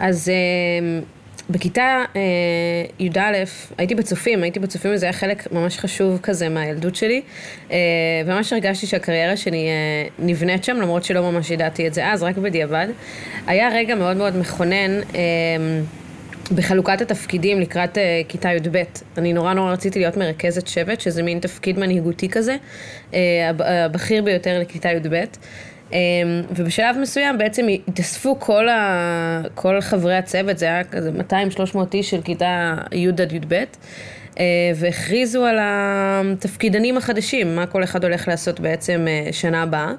אז אה, בכיתה אה, י"א הייתי בצופים, הייתי בצופים וזה היה חלק ממש חשוב כזה מהילדות שלי, אה, וממש הרגשתי שהקריירה שלי אה, נבנית שם, למרות שלא ממש ידעתי את זה אז, רק בדיעבד. היה רגע מאוד מאוד מכונן. אה, בחלוקת התפקידים לקראת uh, כיתה י"ב. אני נורא נורא רציתי להיות מרכזת שבט, שזה מין תפקיד מנהיגותי כזה, uh, הבכיר ביותר לכיתה י"ב. Um, ובשלב מסוים בעצם התאספו כל, ה... כל חברי הצוות, זה היה כזה 200-300 איש של כיתה י' עד י"ב, uh, והכריזו על התפקידנים החדשים, מה כל אחד הולך לעשות בעצם uh, שנה הבאה.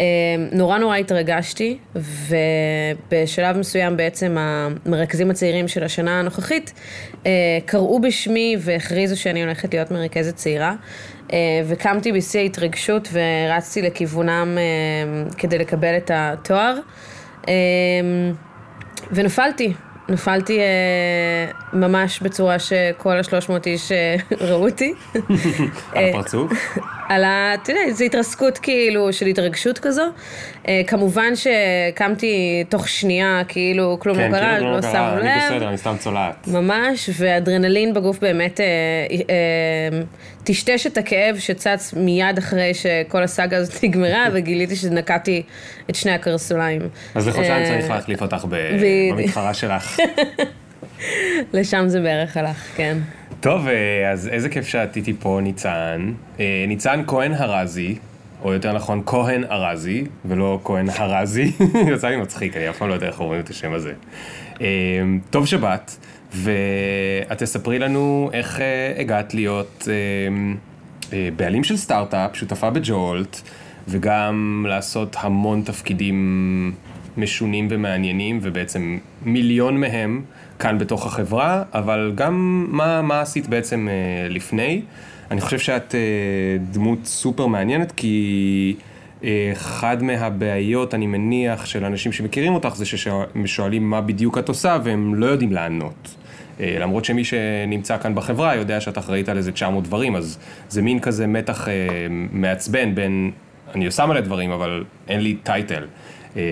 אמ, נורא נורא התרגשתי, ובשלב מסוים בעצם המרכזים הצעירים של השנה הנוכחית אה, קראו בשמי והכריזו שאני הולכת להיות מרכזת צעירה, אה, וקמתי בשיא ההתרגשות ורצתי לכיוונם אה, כדי לקבל את התואר, ונפלתי. נפלתי אה, ממש בצורה שכל השלוש מאות איש אה, ראו אותי. על הפרצוף? על ה... אתה יודע, זו התרסקות כאילו של התרגשות כזו. אה, כמובן שקמתי תוך שנייה, כאילו כלום כן, לא קרה, כאילו לא לא שמו לב. אני בסדר, אני סתם צולעת. ממש, ואדרנלין בגוף באמת אה, אה, טשטש את הכאב שצץ מיד אחרי שכל הסאגה הזאת נגמרה, וגיליתי שנקעתי את שני הקרסוליים. אז לחודשיים אה, צריך להחליף אותך ב-. במתחרה שלך. לשם זה בערך הלך, כן. טוב, אה, אז איזה כיף שאת איתי פה, ניצן. אה, ניצן כהן הרזי, או יותר נכון, כהן ארזי, ולא כהן הרזי. יצא לי מצחיק, אני אף פעם לא יודע איך אומרים את השם הזה. אה, טוב שבאת, ואת תספרי לנו איך הגעת להיות בעלים של סטארט-אפ, שותפה בג'ולט, וגם לעשות המון תפקידים משונים ומעניינים, ובעצם מיליון מהם כאן בתוך החברה, אבל גם מה, מה עשית בעצם אה, לפני. אני חושב שאת אה, דמות סופר מעניינת, כי אה, אחד מהבעיות, אני מניח, של אנשים שמכירים אותך, זה שהם שואלים מה בדיוק את עושה, והם לא יודעים לענות. למרות שמי שנמצא כאן בחברה יודע שאת אחראית על איזה 900 דברים, אז זה מין כזה מתח מעצבן בין, אני עושה מלא דברים, אבל אין לי טייטל. אה,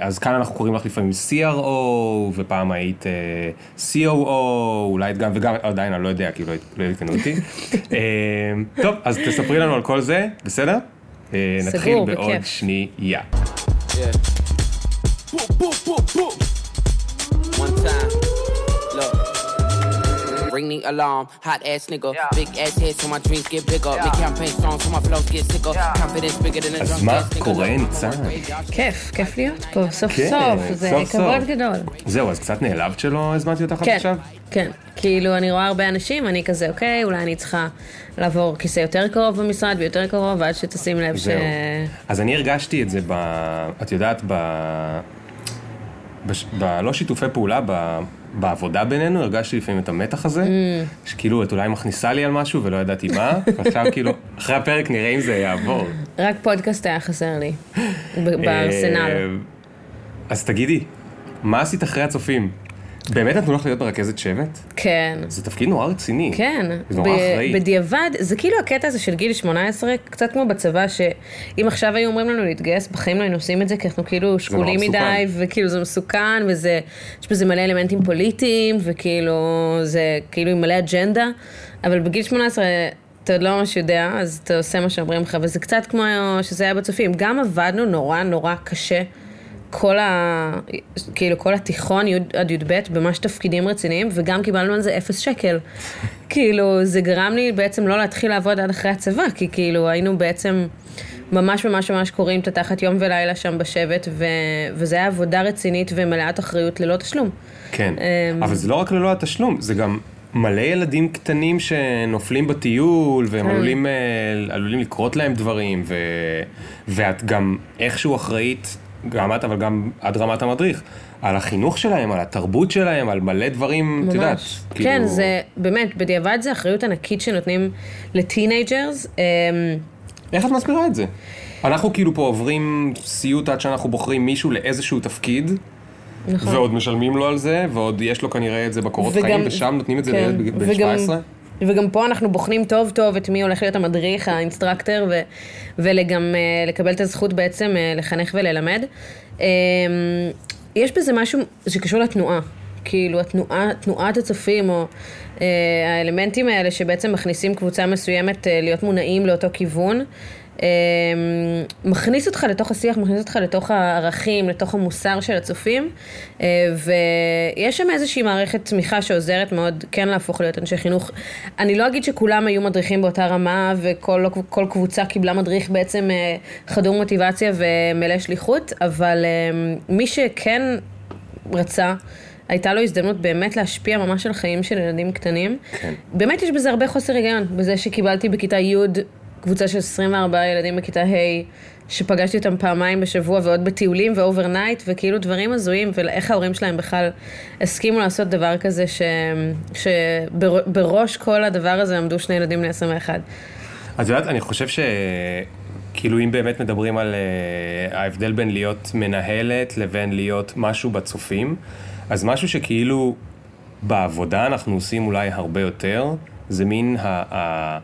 אז כאן אנחנו קוראים לך לפעמים CRO, ופעם היית אה, COO, אולי את גם, וגם עדיין אני לא יודע, כי לא לא עדכנו אותי. אה, טוב, אז תספרי לנו על כל זה, בסדר? נתחיל בעוד. שנייה. Yeah. Boom, boom, boom, boom. One time. Ring the alarm, hot ass nigga. Big ass head so my dreams get bigger. Make campaign songs so my flows get sicker. Confidence bigger than a drunk ass nigga. קורה, ניצן? כיף, כיף להיות פה, סוף כן, סוף, זה סוף כבוד סוף. גדול. זהו, אז קצת נעלבת שלא הזמנתי אותך עד כן, עכשיו? כן. כאילו, אני רואה הרבה אנשים, אני כזה, אוקיי, אולי אני צריכה לעבור כיסא יותר קרוב במשרד ויותר קרוב, ועד שתשים לב ש... זהו. אז אני הרגשתי את זה ב... את יודעת, ב... בש... בלא שיתופי פעולה, ב... בעבודה בינינו, הרגשתי לפעמים את המתח הזה, Mm. שכאילו את אולי מכניסה לי על משהו ולא ידעתי מה, ועכשיו כאילו, אחרי הפרק נראה אם זה יעבור. רק פודקאסט היה חסר לי, ב- בארסנל. אה, אז תגידי, מה עשית אחרי הצופים? באמת נתנו לך להיות מרכזת שבט? כן. זה תפקיד נורא רציני. כן, זה נורא ב- אחראי. בדיעבד, זה כאילו הקטע הזה של גיל 18, קצת כמו בצבא, שאם עכשיו היו אומרים לנו להתגייס, בחיים לא היינו עושים את זה, כי אנחנו כאילו שקולים. מדי, וכאילו זה מסוכן, וזה, יש בזה מלא אלמנטים פוליטיים, וכאילו, זה כאילו עם מלא אג'נדה, אבל בגיל 18... אתה עוד לא ממש יודע, אז אתה עושה מה שאומרים לך, וזה קצת כמו שזה היה בצופים. גם עבדנו נורא נורא קשה, כל ה... כאילו כל התיכון, י' עד י"ב, ממש תפקידים רציניים, וגם קיבלנו על זה אפס שקל. כאילו, זה גרם לי בעצם לא להתחיל לעבוד עד אחרי הצבא, כי כאילו היינו בעצם ממש ממש ממש קוראים את התחת יום ולילה שם בשבט, ו... וזה היה עבודה רצינית ומלאת אחריות ללא תשלום. כן, אמ, אבל זה לא רק ללא התשלום, זה גם מלא ילדים קטנים שנופלים בטיול, והם כן. עלולים, אה, עלולים לקרות להם דברים, ו... ואת גם איכשהו אחראית, גם את, אבל גם עד רמת המדריך, על החינוך שלהם, על התרבות שלהם, על מלא דברים, את יודעת. ממש. כאילו- כן, זה באמת, בדיעבד זה אחריות ענקית שנותנים ל teenagers. אמ, איך את מסבירה את זה? אנחנו כאילו פה עוברים סיוט עד שאנחנו בוחרים מישהו לאיזשהו תפקיד, נכון. ועוד משלמים לו על זה, ועוד יש לו כנראה את זה בקורות וגם- חיים, ושם נותנים את זה כן, לילד וגם- 17. וגם פה אנחנו בוחנים טוב טוב את מי הולך להיות המדריך, ה instructor, ו- וגם אה, לקבל את הזכות בעצם אה, לחנך וללמד. אה, יש בזה משהו שקשור לתנועה. כאילו התנועה, תנועת הצופים, או אה, האלמנטים האלה שבעצם מכניסים קבוצה מסוימת אה, להיות מונעים לאותו כיוון, מכניס אותך לתוך השיח, מכניס אותך לתוך הערכים, לתוך המוסר של הצופים, אה, ויש שם איזושהי מערכת תמיכה שעוזרת מאוד כן להפוך להיות אנשי חינוך. אני לא אגיד שכולם היו מדריכים באותה רמה, וכל קבוצה קיבלה מדריך בעצם אה, חדור מוטיבציה ומלא שליחות, אבל אה, מי שכן רצה, הייתה לו הזדמנות באמת להשפיע ממש על חיים של ילדים קטנים. כן. באמת יש בזה הרבה חוסר היגיון, בזה שקיבלתי בכיתה י' קבוצה של 24 ילדים בכיתה ה', שפגשתי אותם פעמיים בשבוע ועוד בטיולים ו overnight, וכאילו דברים הזויים, ואיך ההורים שלהם בכלל הסכימו לעשות דבר כזה, ש... שבראש כל הדבר הזה עמדו שני ילדים בני 21. את יודעת, אני חושב ש... כאילו אם באמת מדברים על uh, ההבדל בין להיות מנהלת לבין להיות משהו בצופים, אז משהו שכאילו בעבודה אנחנו עושים אולי הרבה יותר, זה מין ה... ה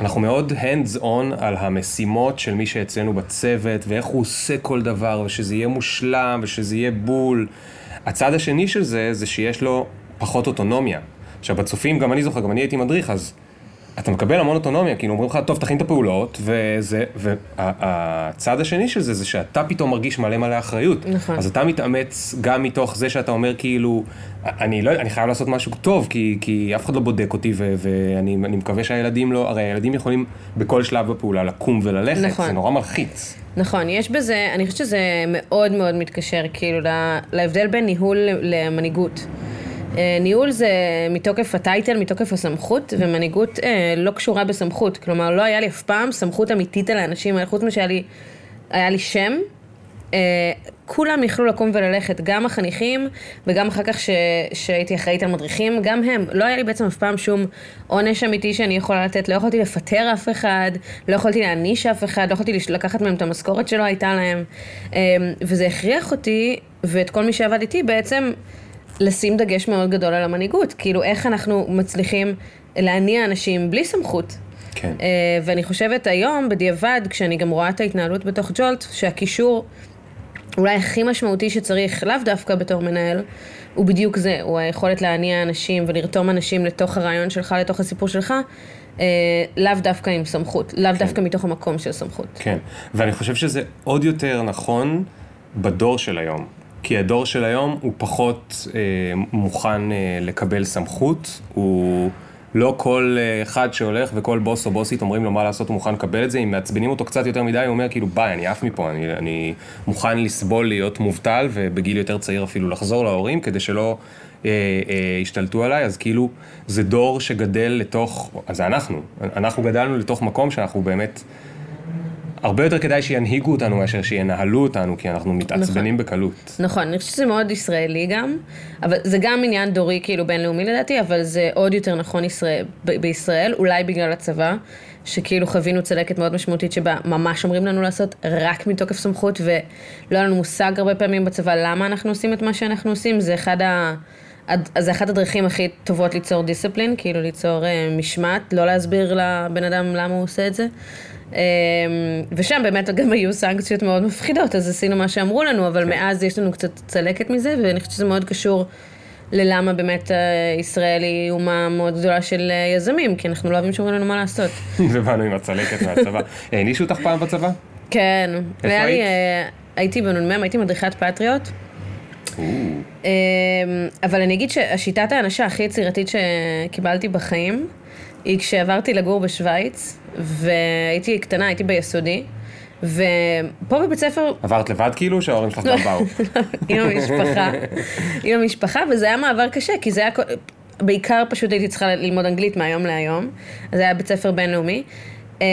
אנחנו מאוד hands on על המשימות של מי שאצלנו בצוות, ואיך הוא עושה כל דבר, ושזה יהיה מושלם, ושזה יהיה בול. הצד השני של זה, זה שיש לו פחות אוטונומיה. עכשיו, בצופים, גם אני זוכר, גם אני הייתי מדריך, אז אתה מקבל המון אוטונומיה, כאילו אומרים לך, טוב, תכין את הפעולות, וזה, והצד השני של זה, זה שאתה פתאום מרגיש מלא מלא אחריות. נכון. אז אתה מתאמץ גם מתוך זה שאתה אומר, כאילו, אני לא, אני חייב לעשות משהו טוב, כי, כי אף אחד לא בודק אותי, ו, ואני מקווה שהילדים לא, הרי הילדים יכולים בכל שלב בפעולה לקום וללכת, נכון. זה נורא מלחיץ. נכון, יש בזה, אני חושבת שזה מאוד מאוד מתקשר, כאילו, להבדל בין ניהול למנהיגות. אה, ניהול זה מתוקף הטייטל, מתוקף הסמכות, ומנהיגות אה, לא קשורה בסמכות. כלומר, לא היה לי אף פעם סמכות אמיתית על האנשים, חוץ משהיה לי, היה לי שם. אה, כולם יכלו לקום וללכת, גם החניכים וגם אחר כך ש, שהייתי אחראית על מדריכים, גם הם. לא היה לי בעצם אף פעם שום עונש אמיתי שאני יכולה לתת, לא יכולתי לפטר אף אחד, לא יכולתי להעניש אף אחד, לא יכולתי לקחת מהם את המשכורת שלא הייתה להם. אה, וזה הכריח אותי, ואת כל מי שעבד איתי בעצם, לשים דגש מאוד גדול על המנהיגות. כאילו, איך אנחנו מצליחים להניע אנשים בלי סמכות. כן. Uh, ואני חושבת היום, בדיעבד, כשאני גם רואה את ההתנהלות בתוך ג'ולט, שהקישור אולי הכי משמעותי שצריך, לאו דווקא בתור מנהל, הוא בדיוק זה, הוא היכולת להניע אנשים ולרתום אנשים לתוך הרעיון שלך, לתוך הסיפור שלך, uh, לאו דווקא עם סמכות, לאו כן. דווקא מתוך המקום של סמכות. כן, ואני חושב שזה עוד יותר נכון בדור של היום. כי הדור של היום הוא פחות אה, מוכן אה, לקבל סמכות, הוא לא כל אה, אחד שהולך וכל בוס או בוסית אומרים לו מה לעשות, הוא מוכן לקבל את זה, אם מעצבנים אותו קצת יותר מדי, הוא אומר כאילו ביי, אני עף מפה, אני, אני מוכן לסבול להיות מובטל ובגיל יותר צעיר אפילו לחזור להורים כדי שלא אה, אה, ישתלטו עליי, אז כאילו זה דור שגדל לתוך, אז זה אנחנו, אנחנו גדלנו לתוך מקום שאנחנו באמת... הרבה יותר כדאי שינהיגו אותנו מאשר שינהלו אותנו, כי אנחנו מתעצבנים נכון. בקלות. נכון, אני חושבת שזה מאוד ישראלי גם, אבל זה גם עניין דורי כאילו בינלאומי לדעתי, אבל זה עוד יותר נכון ישראל, ב- בישראל, אולי בגלל הצבא, שכאילו חווינו צלקת מאוד משמעותית שבה ממש אומרים לנו לעשות רק מתוקף סמכות, ולא היה לנו מושג הרבה פעמים בצבא למה אנחנו עושים את מה שאנחנו עושים, זה אחד ה... זה אחת הדרכים הכי טובות ליצור דיסציפלין, כאילו ליצור uh, משמעת, לא להסביר לבן אדם למה הוא עושה את זה. אמ, ושם באמת גם היו סנקציות מאוד מפחידות, אז עשינו מה שאמרו לנו, אבל כן. מאז יש לנו קצת צלקת מזה, ואני חושבת שזה מאוד קשור ללמה באמת אה, ישראל היא אומה מאוד גדולה של אה, יזמים, כי אנחנו לא אוהבים שאומרים לנו מה לעשות. ובאנו עם הצלקת מהצבא. הענישו אותך פעם בצבא? כן. איפה היית? אה, הייתי בנ"מ, הייתי מדריכת פטריוט. אמ, אבל אני אגיד שהשיטת האנשה הכי יצירתית שקיבלתי בחיים, היא כשעברתי לגור בשוויץ, והייתי קטנה, הייתי ביסודי, ופה בבית ספר... עברת לבד כאילו, שההורים שלך גם באו? עם המשפחה, עם המשפחה, וזה היה מעבר קשה, כי זה היה... בעיקר פשוט הייתי צריכה ללמוד אנגלית מהיום להיום, אז זה היה בית ספר בינלאומי. אמ,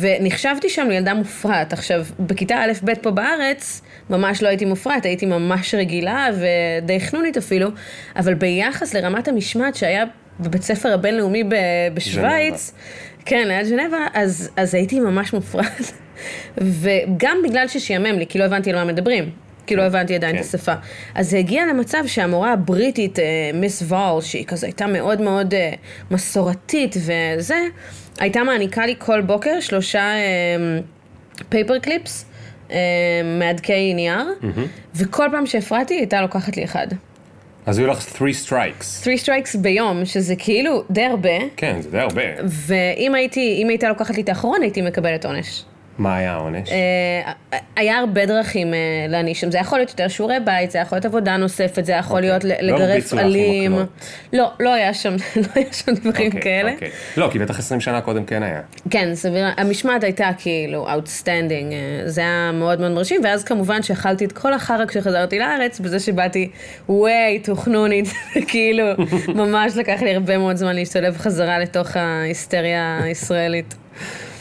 ונחשבתי שם לילדה מופרעת. עכשיו, בכיתה א'-ב' פה בארץ, ממש לא הייתי מופרעת, הייתי ממש רגילה ודי חנונית אפילו, אבל ביחס לרמת המשמעת שהיה בבית ספר הבינלאומי בשוויץ, כן, ליד ז'נבה, אז, אז הייתי ממש מופרעת. וגם בגלל ששיאמם לי, כי לא הבנתי על מה מדברים. כי לא כן, הבנתי עדיין את כן. השפה. אז זה הגיע למצב שהמורה הבריטית, אה, מיס וול, שהיא כזה הייתה מאוד מאוד אה, מסורתית וזה, הייתה מעניקה לי כל בוקר שלושה paper clips. מהדקי נייר, וכל פעם שהפרעתי, היא הייתה לוקחת לי אחד. אז היו לך 3 strikes. 3 strikes ביום, שזה כאילו די הרבה, כן, זה די הרבה. ואם הייתי, אם הייתה לוקחת לי את האחרון, הייתי מקבלת עונש. מה היה העונש? אה, היה הרבה דרכים אה, להעניש שם, זה יכול להיות יותר שיעורי בית, זה יכול להיות עבודה נוספת, זה יכול אוקיי. להיות לא לגרוף עלים. לא, לא היה שם, לא דברים אוקיי, כאלה. אוקיי. לא, כי בטח 20 שנה קודם כן היה. כן, סביר, המשמעת הייתה כאילו outstanding, אה, זה היה מאוד מאוד מרשים, ואז כמובן שאכלתי את כל החרא כשחזרתי לארץ, בזה שבאתי too חנונית, כאילו, ממש לקח לי הרבה מאוד זמן להשתלב חזרה לתוך ההיסטריה הישראלית.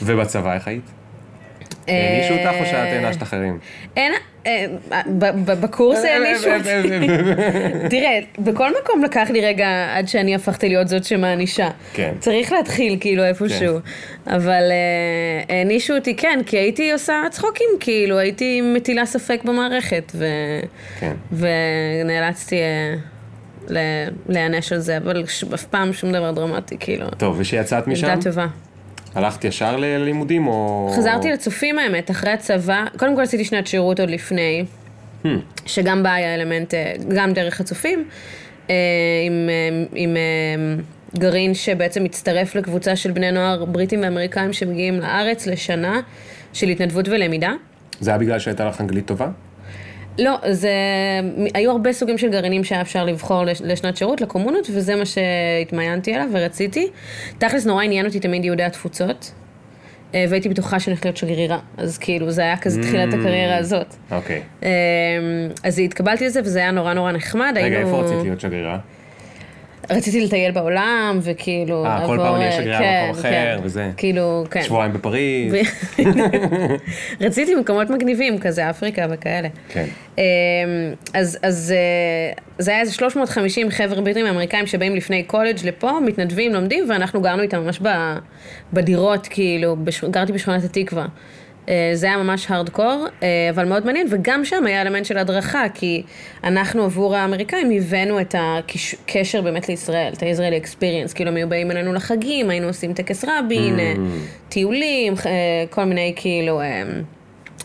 ובצבא איך היית? הענישו אותך או שאת הענשת אחרים? אין, אה, בקורס הענישו אותי. תראה, בכל מקום לקח לי רגע עד שאני הפכתי להיות זאת שמענישה. כן. צריך להתחיל כאילו איפשהו. אבל אה, הענישו אותי, כן, כי הייתי עושה צחוקים, כאילו, הייתי מטילה ספק במערכת. כן. ונאלצתי אה, להיענש על זה, אבל אף פעם שום דבר דרמטי, כאילו. טוב, ושיצאת משם? ילדה טובה. הלכת ישר ללימודים או... חזרתי לצופים האמת, אחרי הצבא, קודם כל עשיתי שנת שירות עוד לפני, שגם בה היה אלמנט, אה, גם דרך הצופים, אה, עם, אה, עם גרעין שבעצם מצטרף לקבוצה של בני נוער בריטים ואמריקאים שמגיעים לארץ לשנה של התנדבות ולמידה. זה היה בגלל שהייתה לך אנגלית טובה? לא, זה... היו הרבה סוגים של גרעינים שהיה אפשר לבחור לש- לשנת שירות, לקומונות, וזה מה שהתמיינתי עליו ורציתי. תכלס נורא עניין אותי תמיד יהודי התפוצות, אה, והייתי בטוחה שאני הולכת להיות שגרירה, אז כאילו זה היה כזה תחילת הקריירה הזאת. אוקיי. אה, אז התקבלתי לזה וזה היה נורא נורא נחמד. רגע, היינו- איפה רצית להיות שגרירה? רציתי לטייל בעולם, וכאילו... אה, כל פעם נהיה אה, שגרירה כן, במקום אחר, כן. וזה. כאילו, כן. שבועיים בפריז? רציתי מקומות מגניבים, כזה אפריקה וכאלה. כן. אמ, אז, אז אה, זה היה איזה 350 חבר'ה בריטים אמריקאים שבאים לפני קולג' לפה, מתנדבים, לומדים, ואנחנו גרנו איתם ממש בדירות, כאילו. גרתי בשכונת התקווה. אה, זה היה ממש הארדקור, אה, אבל מאוד מעניין, וגם שם היה אלמנט של הדרכה, כי אנחנו עבור האמריקאים הבאנו את הקשר באמת לישראל, את הישראלי אקספיריאנס, כאילו הם היו באים אלינו לחגים, היינו עושים טקס רבין, אה, טיולים, אה, כל מיני כאילו...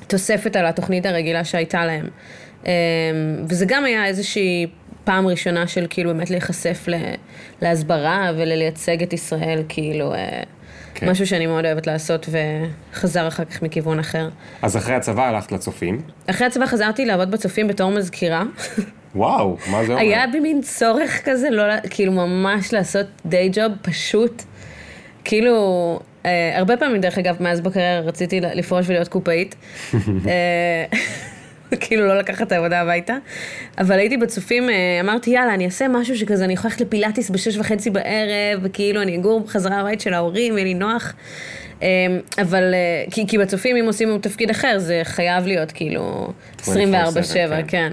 תוספת על התוכנית הרגילה שהייתה להם. וזה גם היה איזושהי פעם ראשונה של כאילו באמת להיחשף ל- להסברה ולייצג את ישראל, כאילו, כן. משהו שאני מאוד אוהבת לעשות וחזר אחר כך מכיוון אחר. אז אחרי הצבא הלכת לצופים. אחרי הצבא חזרתי לעבוד בצופים בתור מזכירה. וואו, מה זה אומר? היה בי מין צורך כזה, לא, כאילו ממש לעשות דיי ג'וב פשוט. כאילו, אה, הרבה פעמים, דרך אגב, מאז בקריירה רציתי לפרוש ולהיות קופאית. אה, כאילו לא לקחת את העבודה הביתה. אבל הייתי בצופים, אה, אמרתי, יאללה, אני אעשה משהו שכזה, אני יכולה ללכת לפילאטיס בשש וחצי בערב, וכאילו אני אגור בחזרה הבית של ההורים, יהיה לי נוח. אה, אבל, אה, כי, כי בצופים, אם עושים תפקיד אחר, זה חייב להיות כאילו 24-7, 24/7, כן. כן.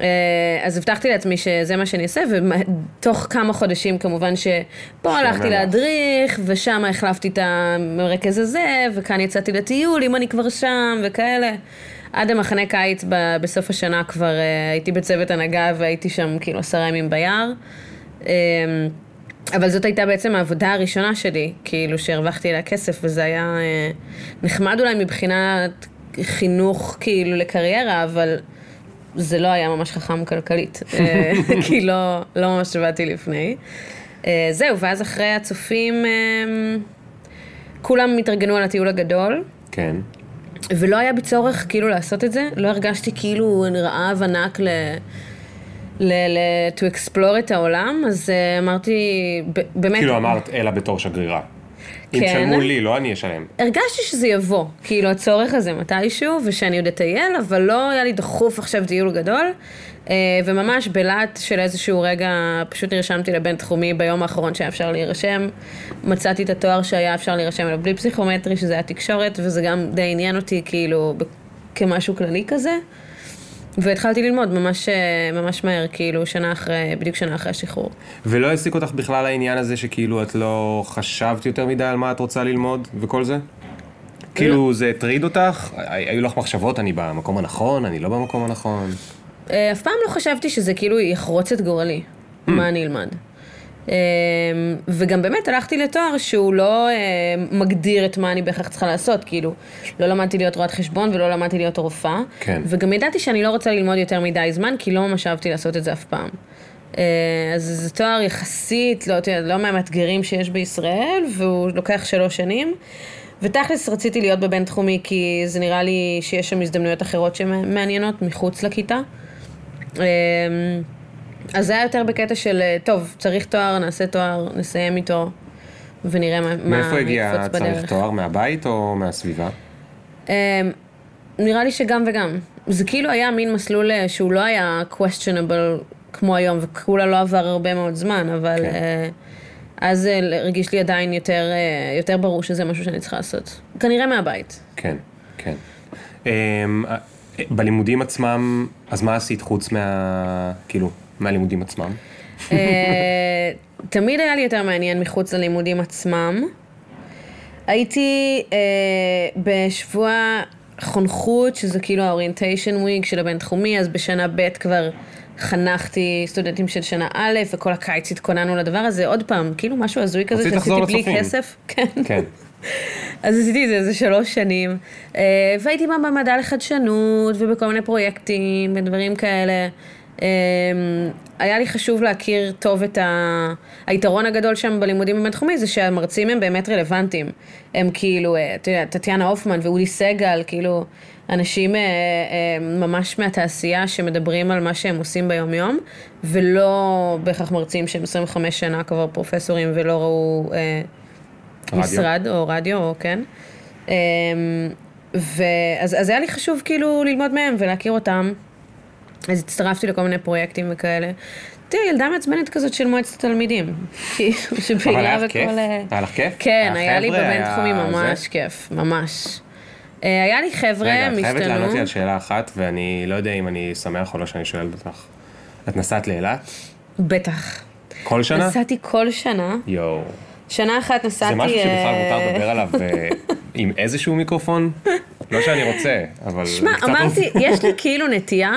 אה, אז הבטחתי לעצמי שזה מה שאני אעשה, ותוך כמה חודשים כמובן שפה הלכתי לך. להדריך, ושם החלפתי את המרכז הזה, וכאן יצאתי לטיול, אם אני כבר שם, וכאלה. עד המחנה קיץ ב- בסוף השנה כבר אה, הייתי בצוות הנהגה והייתי שם כאילו עשרה ימים ביער. אה, אבל זאת הייתה בעצם העבודה הראשונה שלי, כאילו שהרווחתי עליה כסף, וזה היה אה, נחמד אולי מבחינת חינוך כאילו לקריירה, אבל זה לא היה ממש חכם כלכלית, אה, כי לא, לא ממש עבדתי לפני. אה, זהו, ואז אחרי הצופים, אה, כולם התארגנו על הטיול הגדול, כן. ולא היה בי צורך כאילו לעשות את זה, לא הרגשתי כאילו רעב ענק ל... ל... ל... to explore את העולם, אז אה, אמרתי, באמת... כאילו אמרת, אלא בתור שגרירה. אם כן. תשלמו לי, לא אני אשלם. הרגשתי שזה יבוא, כאילו הצורך הזה מתישהו, ושאני עוד אטייל, אבל לא היה לי דחוף עכשיו טיול גדול. אה, וממש בלהט של איזשהו רגע, פשוט נרשמתי לבינתחומי ביום האחרון שהיה אפשר להירשם. מצאתי את התואר שהיה אפשר להירשם אליו בלי פסיכומטרי, שזה היה תקשורת, וזה גם די עניין אותי כאילו כמשהו כללי כזה. והתחלתי ללמוד ממש, אה, ממש מהר, כאילו שנה אחרי, בדיוק שנה אחרי השחרור. ולא העסיק אותך בכלל העניין הזה שכאילו את לא חשבת יותר מדי על מה את רוצה ללמוד וכל זה? כאילו זה הטריד אותך? היו לך מחשבות, אני במקום הנכון, אני לא במקום הנכון? אה, אף פעם לא חשבתי שזה כאילו יחרוץ את גורלי, מה אני אלמד. אה, וגם באמת הלכתי לתואר שהוא לא אה, מגדיר את מה אני בהכרח צריכה לעשות, כאילו, לא למדתי להיות רואת חשבון ולא למדתי להיות רופאה. כן. וגם ידעתי שאני לא רוצה ללמוד יותר מדי זמן, כי לא ממש אהבתי לעשות את זה אף פעם. אה, אז זה תואר יחסית, לא, לא מהמאתגרים שיש בישראל, והוא לוקח שלוש שנים. ותכלס רציתי להיות בבינתחומי, כי זה נראה לי שיש שם הזדמנויות אחרות שמעניינות מחוץ לכיתה. אז זה היה יותר בקטע של, אה, טוב, צריך תואר, נעשה תואר, נסיים איתו, ונראה מה, מה מאיפה הגיע יקפוץ צריך בדרך. תואר? מהבית או מהסביבה? אמ, נראה לי שגם וגם. זה כאילו היה מין מסלול אה, שהוא לא היה questionable כמו היום, וכולה לא עבר הרבה מאוד זמן, אבל כן. אה, אז הרגיש לי עדיין יותר, יותר ברור שזה משהו שאני צריכה לעשות. כנראה מהבית. כן, כן. אמ, בלימודים עצמם, אז מה עשית חוץ מה... כאילו, מהלימודים עצמם? אה, תמיד היה לי יותר מעניין מחוץ ללימודים עצמם. הייתי אה, בשבוע חונכות, שזה כאילו ה orientation week של הבינתחומי, אז בשנה ב' כבר חנכתי סטודנטים של שנה א', וכל הקיץ התכוננו לדבר הזה. עוד פעם, כאילו משהו הזוי כזה שעשיתי בלי. כסף. כן. כן. אז עשיתי את זה איזה שלוש שנים, אה, והייתי במעבדה לחדשנות ובכל מיני פרויקטים ודברים כאלה. אה, היה לי חשוב להכיר טוב את ה... היתרון הגדול שם בלימודים בבינתחומי זה שהמרצים הם באמת רלוונטיים. הם כאילו, אה, אתה יודע, טטיאנה הופמן ואודי סגל, כאילו, אנשים אה, אה, ממש מהתעשייה שמדברים על מה שהם עושים ביום-יום, ולא בהכרח מרצים שהם 25 שנה כבר פרופסורים ולא ראו... רדיו. משרד או רדיו, או כן. אמ, ואז אז היה לי חשוב כאילו ללמוד מהם ולהכיר אותם. אז הצטרפתי לכל מיני פרויקטים וכאלה. תראי, ילדה מעצבנת כזאת של מועצת התלמידים. כאילו, אבל שפעילה היה בכל... כיף? אה, היה לך כיף? כן, היה לי חבר'ה, בבינתחומי היה ממש? כיף, ממש. אה, היה לי חבר'ה, רגע, הם את חייבת לענות לי השתנו. על שאלה אחת, ואני לא יודע אם אני שמח או לא שאני שואל אותך. את נסעת לאילת? בטח. כל שנה? נסעתי כל שנה. יואו. שנה אחת נסעתי... זה משהו שבכלל אה, מותר לדבר עליו אה, עם איזשהו מיקרופון? לא שאני רוצה, אבל... שמע, אמרתי. יש לי כאילו נטייה,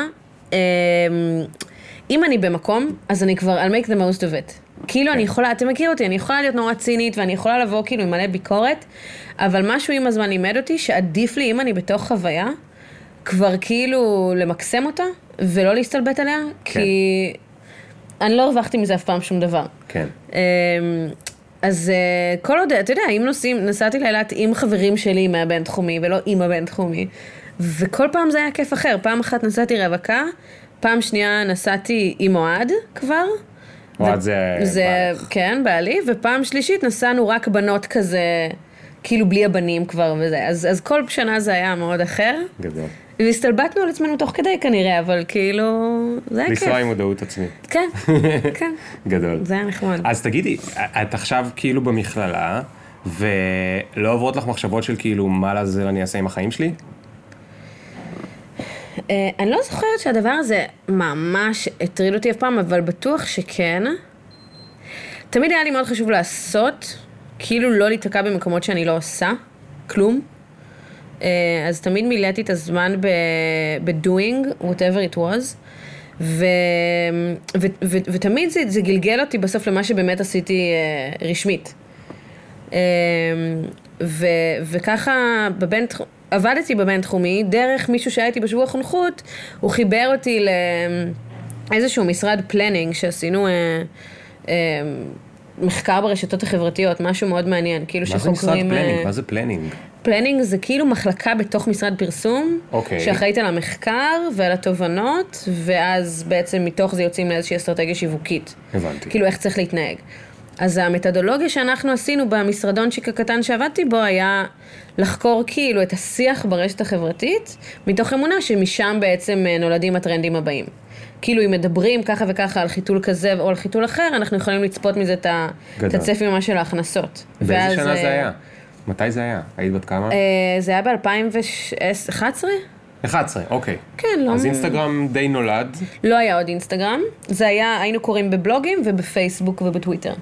אם אני במקום, אז אני כבר, I'll make the most of it. כאילו אני יכולה, אתה מכיר אותי, אני יכולה להיות נורא צינית, ואני יכולה לבוא כאילו עם מלא ביקורת, אבל משהו עם הזמן לימד אותי שעדיף לי, אם אני בתוך חוויה, כבר כאילו למקסם אותה, ולא להסתלבט עליה, כן. כי אני לא הרווחתי מזה אף פעם שום דבר. כן. אמ, אז אה, כל עוד, אתה יודע, אם נוסעים, נסעתי לאילת עם חברים שלי מהבינתחומי ולא עם הבינתחומי, וכל פעם זה היה כיף אחר. פעם אחת נסעתי רווקה, פעם שנייה נסעתי עם אוהד כבר. אוהד ו- זה זה. כן, בעלי, ופעם שלישית נסענו רק בנות כזה, כאילו בלי הבנים כבר וזה. אז, אז כל שנה זה היה מאוד אחר. גדול. והסתלבטנו על עצמנו תוך כדי כנראה, אבל כאילו, זה היה כיף. לנסוע עם מודעות עצמית. כן, כן, גדול. זה היה נחמד. אז תגידי, את עכשיו כאילו במכללה, ולא עוברות לך מחשבות של כאילו, מה לעזאזל אני אעשה עם החיים שלי? אה, אני לא זוכרת שהדבר הזה ממש הטריד אותי אף פעם, אבל בטוח שכן. תמיד היה לי מאוד חשוב לעשות, כאילו לא להיתקע במקומות שאני לא עושה, כלום. אה, אז תמיד מילאתי את הזמן ב-doing, whatever it was. ו- ו- ו- ותמיד זה, זה גלגל אותי בסוף למה שבאמת עשיתי אה, רשמית. אמ, ו, וככה בבין, עבדתי בבינתחומי, דרך מישהו שהיה איתי בשבוע חונכות, הוא חיבר אותי לאיזשהו משרד planning שעשינו אה, אה, מחקר ברשתות החברתיות, משהו מאוד מעניין, כאילו מה זה משרד שחוקרים... אה, planning? מה זה planning? planning זה כאילו מחלקה בתוך משרד פרסום, אוקיי. שאחראית על המחקר ועל התובנות, ואז בעצם מתוך זה יוצאים לאיזושהי אסטרטגיה שיווקית. הבנתי. כאילו איך צריך להתנהג. אז המתודולוגיה שאנחנו עשינו במשרדונצ'יק הקטן שעבדתי בו היה לחקור כאילו את השיח ברשת החברתית, מתוך אמונה שמשם בעצם אה, נולדים הטרנדים הבאים. כאילו אם מדברים ככה וככה על חיתול כזה או על חיתול אחר, אנחנו יכולים לצפות מזה את ה- את גדול. הצפי ממש של ההכנסות. באיזה ואז, שנה אה, זה היה? מתי זה היה? היית בת כמה? אה, זה היה ב-2011? 11, אוקיי. כן, לא... אז אינסטגרם די נולד. לא היה עוד אינסטגרם, זה היה, היינו קוראים בבלוגים ובפייסבוק ובטוויטר.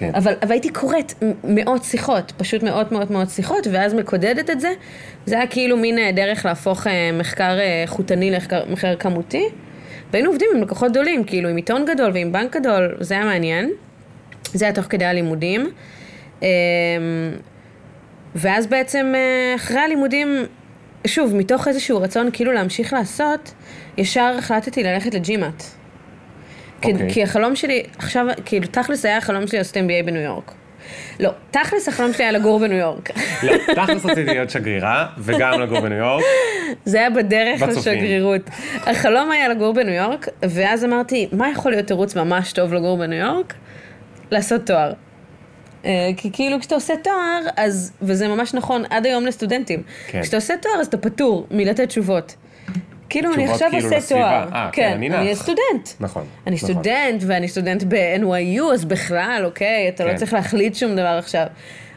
כן. אבל, אבל הייתי קוראת מאות שיחות, פשוט מאות מאות מאות שיחות, ואז מקודדת את זה. זה היה כאילו מין אה, דרך להפוך אה, מחקר אה, איכותני למחקר מחקר כמותי. והיינו עובדים עם לקוחות גדולים, כאילו עם עיתון גדול ועם בנק גדול, זה היה מעניין. זה היה תוך כדי הלימודים. אה, ואז בעצם אחרי הלימודים, שוב, מתוך איזשהו רצון כאילו להמשיך לעשות, ישר החלטתי ללכת לג'ימאט. כי, אוקיי. כי החלום שלי, עכשיו, כאילו, תכלס היה החלום שלי לעשות MBA בניו יורק. לא, תכלס החלום שלי היה לגור בניו יורק. לא, תכלס רציתי להיות שגרירה, וגם לגור בניו יורק. זה היה בדרך בצופים. לשגרירות. החלום היה לגור בניו יורק, ואז אמרתי, מה יכול להיות תירוץ ממש טוב לגור בניו יורק? לעשות תואר. אה, כי כאילו כשאתה עושה תואר, אז, וזה ממש נכון עד היום לסטודנטים, כן. כשאתה עושה תואר אז אתה פטור מלתת תשובות. כאילו אני עכשיו כאילו עושה. תואר. אה, כן, אני אני נח. סטודנט. נכון. אני נכון. סטודנט, ואני סטודנט ב-NYU, אז בכלל, אוקיי, אתה לא כן. צריך להחליט שום דבר עכשיו.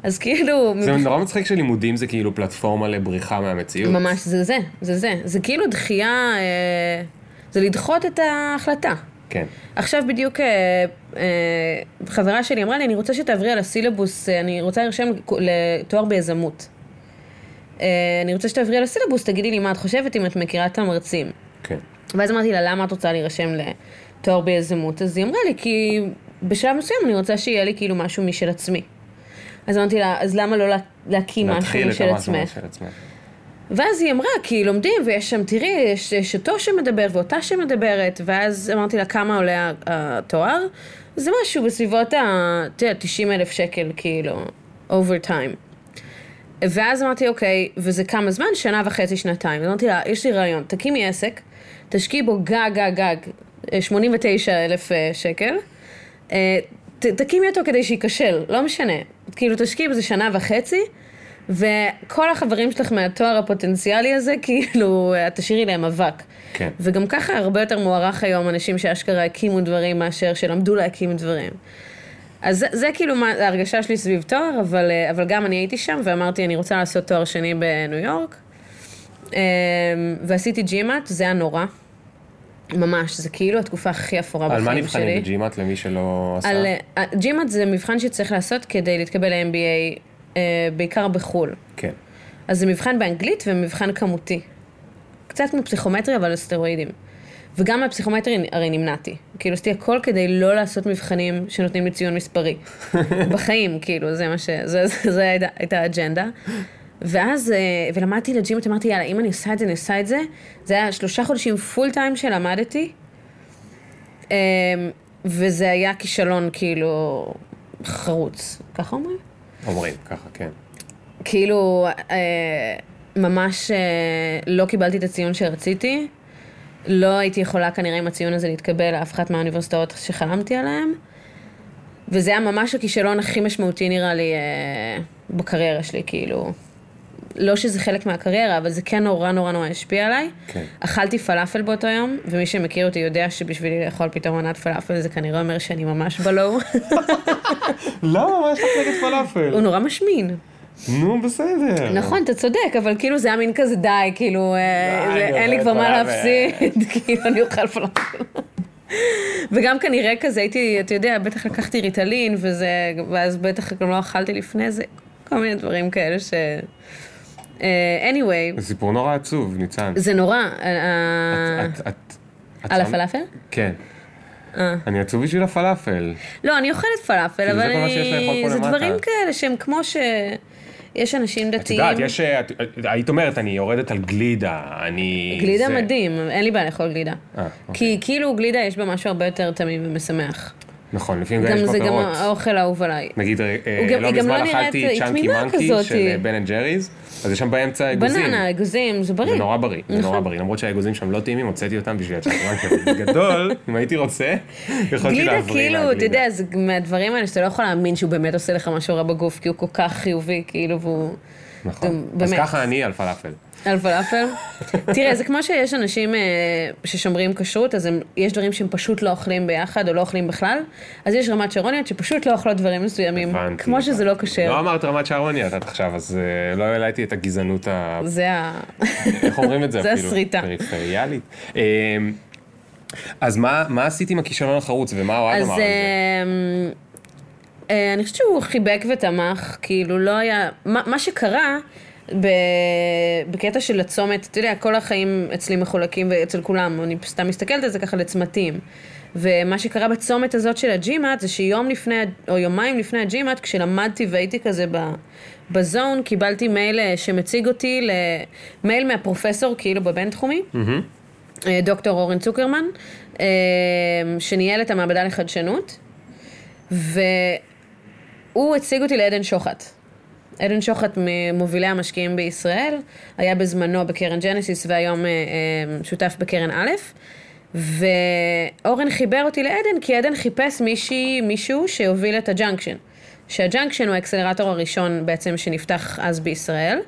אז כאילו... זה נורא מצחיק שלימודים זה כאילו פלטפורמה לבריחה מהמציאות. ממש, זה זה, זה זה. זה כאילו דחייה, אה, זה לדחות את ההחלטה. כן. עכשיו בדיוק אה, אה, חברה שלי אמרה לי, אני רוצה שתעברי על הסילבוס, אה, אני רוצה להירשם לתואר ביזמות. אה, אני רוצה שתעברי על הסילבוס, תגידי לי מה את חושבת, אם את מכירה את המרצים. כן. ואז אמרתי לה, למה את רוצה להירשם לתואר ביזמות? אז היא אמרה לי, כי בשלב מסוים אני רוצה שיהיה לי כאילו משהו משל עצמי. אז אמרתי לה, אז למה לא לה- להקים משהו משל עצמך? ואז היא אמרה, כי לומדים, ויש שם, תראי, יש, יש אותו שמדבר ואותה שמדברת, ואז אמרתי לה, כמה עולה התואר? זה משהו בסביבות ה... את יודעת, 90 אלף שקל, כאילו, over time. ואז אמרתי, אוקיי, וזה כמה זמן? שנה וחצי, שנתיים. אמרתי לה, יש לי רעיון, תקימי עסק, תשקיעי בו גג, גג, גג, אה, 89 אלף אה, שקל, אה, ת, תקימי אותו כדי שייכשל, לא משנה. כאילו, תשקיעי בזה שנה וחצי, וכל החברים שלך מהתואר הפוטנציאלי הזה, כאילו, את תשאירי להם אבק. כן. וגם ככה הרבה יותר מוערך היום אנשים שאשכרה הקימו דברים מאשר שלמדו להקים דברים. אז זה, זה כאילו מה, ההרגשה שלי סביב תואר, אבל, אה, אבל גם אני הייתי שם ואמרתי, אני רוצה לעשות תואר שני בניו יורק. אה, ועשיתי ג'ימאט, זה היה נורא. ממש, זה כאילו התקופה הכי אפורה על בחיים מה שלי. נבחנים בג'ימאט למי שלא עשה? על אה, ג'ימאט זה מבחן שצריך לעשות כדי להתקבל ל-MBA, בעיקר בחו"ל. כן. אז זה מבחן באנגלית ומבחן כמותי. קצת כמו פסיכומטרי, אבל על סטרואידים. וגם מהפסיכומטרי הרי נמנעתי. כאילו עשיתי הכל כדי לא לעשות מבחנים שנותנים לי ציון מספרי. בחיים, כאילו, זה מה ש... זה, זה, זה הייתה, הייתה האג'נדה. ואז, אה, ולמדתי לג'ימות, אמרתי, יאללה, אם אני עושה את זה, אני עושה את זה. זה היה שלושה חודשים פול טיים שלמדתי. אה, וזה היה כישלון, כאילו, חרוץ. ככה אומרים? אומרים ככה, כן. כאילו, אה, ממש אה, לא קיבלתי את הציון שרציתי. לא הייתי יכולה כנראה עם הציון הזה להתקבל לאף אחת מהאוניברסיטאות שחלמתי עליהן. וזה היה ממש הכישלון הכי משמעותי נראה לי אה, בקריירה שלי, כאילו. לא שזה חלק מהקריירה, אבל זה כן נורא נורא נורא השפיע עליי. כן. אכלתי פלאפל באותו יום, ומי שמכיר אותי יודע שבשבילי לאכול פתאום מנת פלאפל זה כנראה אומר שאני ממש בלואו. לא, מה יש לך נגד פלאפל? הוא נורא משמין. נו, בסדר. נכון, אתה צודק, אבל כאילו זה היה מין כזה די, כאילו, אה, אין לי זה כבר מה. להפסיד, כאילו, אני אוכל פלאפל. וגם כנראה כזה הייתי, אתה יודע, בטח לקחתי ריטלין, וזה, ואז בטח גם לא אכלתי לפני זה, כל מיני דברים כאלה ש... אה, anyway, זה סיפור נורא עצוב, ניצן. זה נורא. אה, על הפלאפל? כן. אה. אני עצוב בשביל הפלאפל. לא, אני אוכלת פלאפל, כאילו, אבל אני... זה. דברים כאלה שהם כמו ש... יש אנשים את דתיים. יודעת, יש... אה, את- היית אומרת, אני יורדת על גלידה, אני... גלידה זה. מדהים, אין לי בעיה לאכול גלידה. אה, כי כאילו גלידה יש בה משהו הרבה יותר תמים ומשמח. נכון, לפעמים גם יש בה זה גם. האוכל האהוב עליי. נגיד, אה, לא מזמן לא אכלתי Chunky Monkey. של אה, Ben & Jerry's, אז יש שם באמצע אגוזים. בננה, אגוזים, זה בריא. זה נורא בריא, זה נורא נכון. בריא, למרות שהאגוזים שם לא טעימים, הוצאתי אותם בשביל מנקי, אבל בגדול, אם הייתי רוצה, יכולתי גלידה להבריא כאילו, אתה. יודע, זה מהדברים האלה שאתה לא יכול להאמין שהוא באמת עושה לך משהו רע בגוף, כי הוא כל כך חיובי, כאילו, והוא... נכון. אז ככה אני על פלאפל. על פלאפל? תראה, זה כמו שיש אנשים אה, ששומרים כשרות, אז הם, יש דברים שהם פשוט לא אוכלים ביחד, או לא אוכלים בכלל, אז יש רמת שרוניות שפשוט לא אוכלות דברים מסוימים, הבנתי. כמו שזה לא כשר. לא אמרת רמת שרוניה את עכשיו, אז אה, לא העליתי את הגזענות ה... זה ה... איך אומרים את זה זה אפילו? הסריטה. פריפריאלית. אמ, אז מה מה עשית עם הכישלון החרוץ, ומה אוהד אמר על זה? אמ, אה, אני חושבת שהוא חיבק ותמך, כאילו לא היה... מה, מה שקרה. בקטע של הצומת, אתה יודע, כל החיים אצלי מחולקים ואצל כולם, אני סתם מסתכלת על זה ככה לצמתים. ומה שקרה בצומת הזאת של הג'ימאט זה שיום לפני, או יומיים לפני הג'ימאט, כשלמדתי והייתי כזה ב... בזון, קיבלתי מייל אה, שמציג אותי, מייל מהפרופסור כאילו בבינתחומי, אה, דוקטור אורן צוקרמן, אה, שניהל את המעבדה לחדשנות, והוא הציג אותי לעדן שוחט. עדן שוחט ממובילי המשקיעים בישראל, היה בזמנו בקרן Genesis והיום שותף בקרן א', ואורן חיבר אותי לעדן כי עדן חיפש מישהי, מישהו שיוביל את ה Junction. שה Junction הוא האקסלרטור הראשון בעצם שנפתח אז בישראל.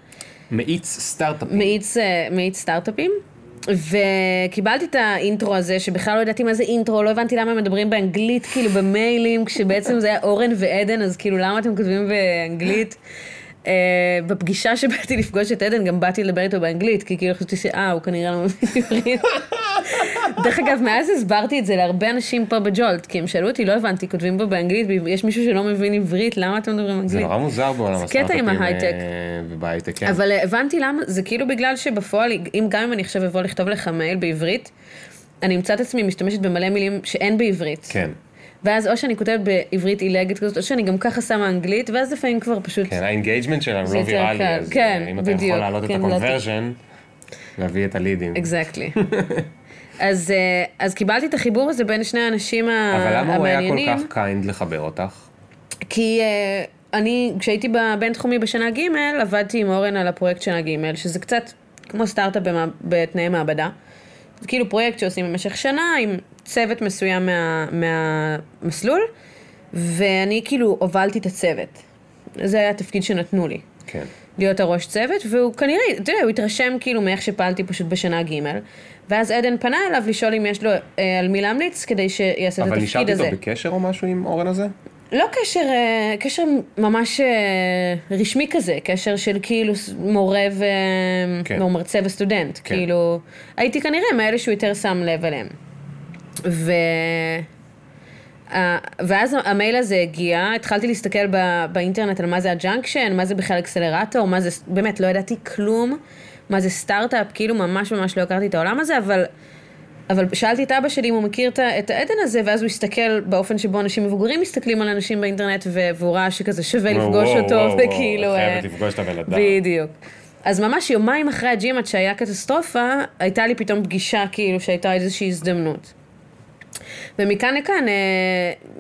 מאיץ סטארט-אפים. מאיץ, אה, מאיץ סטארט-אפים. וקיבלתי את האינטרו הזה, שבכלל לא ידעתי מה זה אינטרו, לא הבנתי למה הם מדברים באנגלית, כאילו במיילים, כשבעצם זה היה אורן ועדן, אז כאילו למה אתם כותבים באנגלית? Uh, בפגישה שבאתי לפגוש את עדן, גם באתי לדבר איתו באנגלית, כי כאילו חשבתי שאה, הוא כנראה לא מבין עברית. דרך אגב, מאז הסברתי את זה להרבה אנשים פה בג'ולט, כי הם שאלו אותי, לא הבנתי, כותבים פה באנגלית, יש מישהו שלא מבין עברית, למה אתם מדברים אנגלית? זה נורא מוזר בעולם הסטארט-אפים אה, ובהייטק, כן. אבל הבנתי למה, זה כאילו בגלל שבפועל, אם גם אם אני עכשיו אבוא לכתוב לך מייל בעברית, אני אמצא את עצמי משתמשת במלא מילים שאין בעברית. כן. ואז או שאני כותבת בעברית עילגת כזאת, או שאני גם ככה שמה אנגלית, ואז לפעמים כבר פשוט... כן, ה engagement שלנו לא ויראלי, אז כן, אם אתה יכול להעלות כן, את ה conversion, להביא את הלידים. exactly. אז, אה, אז קיבלתי את החיבור הזה בין שני האנשים המעניינים. אבל למה הוא היה כל כך kind לחבר אותך? כי אה, אני, כשהייתי בבינתחומי בשנה ג', עבדתי עם אורן על הפרויקט שנה ג', שזה קצת כמו סטארט-אפ בתנאי מעבדה. זה כאילו פרויקט שעושים במשך שנה עם צוות מסוים מה, מהמסלול, ואני כאילו הובלתי את הצוות. זה היה התפקיד שנתנו לי. כן. להיות הראש צוות, והוא כנראה, אתה יודע, הוא התרשם כאילו מאיך שפעלתי פשוט בשנה ג', ואז עדן פנה אליו לשאול אם יש לו אה, על מי להמליץ כדי שיעשה את התפקיד הזה. אבל נשארת איתו בקשר או משהו עם אורן הזה? לא קשר, אה, קשר ממש אה, רשמי כזה, קשר של כאילו מורה ו... כן. מרצה וסטודנט, כן. כאילו, הייתי כנראה מאלה שהוא יותר שם לב אליהם. ו... ואז המייל הזה הגיע, התחלתי להסתכל בא, באינטרנט על מה זה ה Junction, מה זה בכלל אקסלרטור, מה זה, באמת, לא ידעתי כלום, מה זה סטארט-אפ, כאילו ממש ממש לא הכרתי את העולם הזה, אבל, אבל שאלתי את אבא שלי אם הוא מכיר את העדן הזה, ואז הוא הסתכל באופן שבו אנשים מבוגרים מסתכלים על אנשים באינטרנט, והוא ראה שכזה שווה וואו, לפגוש וואו, אותו, וואו, וכאילו... וואו, חייבת לפגוש את הבן אדם. בדיוק. אז ממש יומיים אחרי ה GMAT שהיה קטסטרופה, הייתה לי פתאום פגישה כאילו שהייתה איזושהי הזדמנות. ומכאן לכאן אה,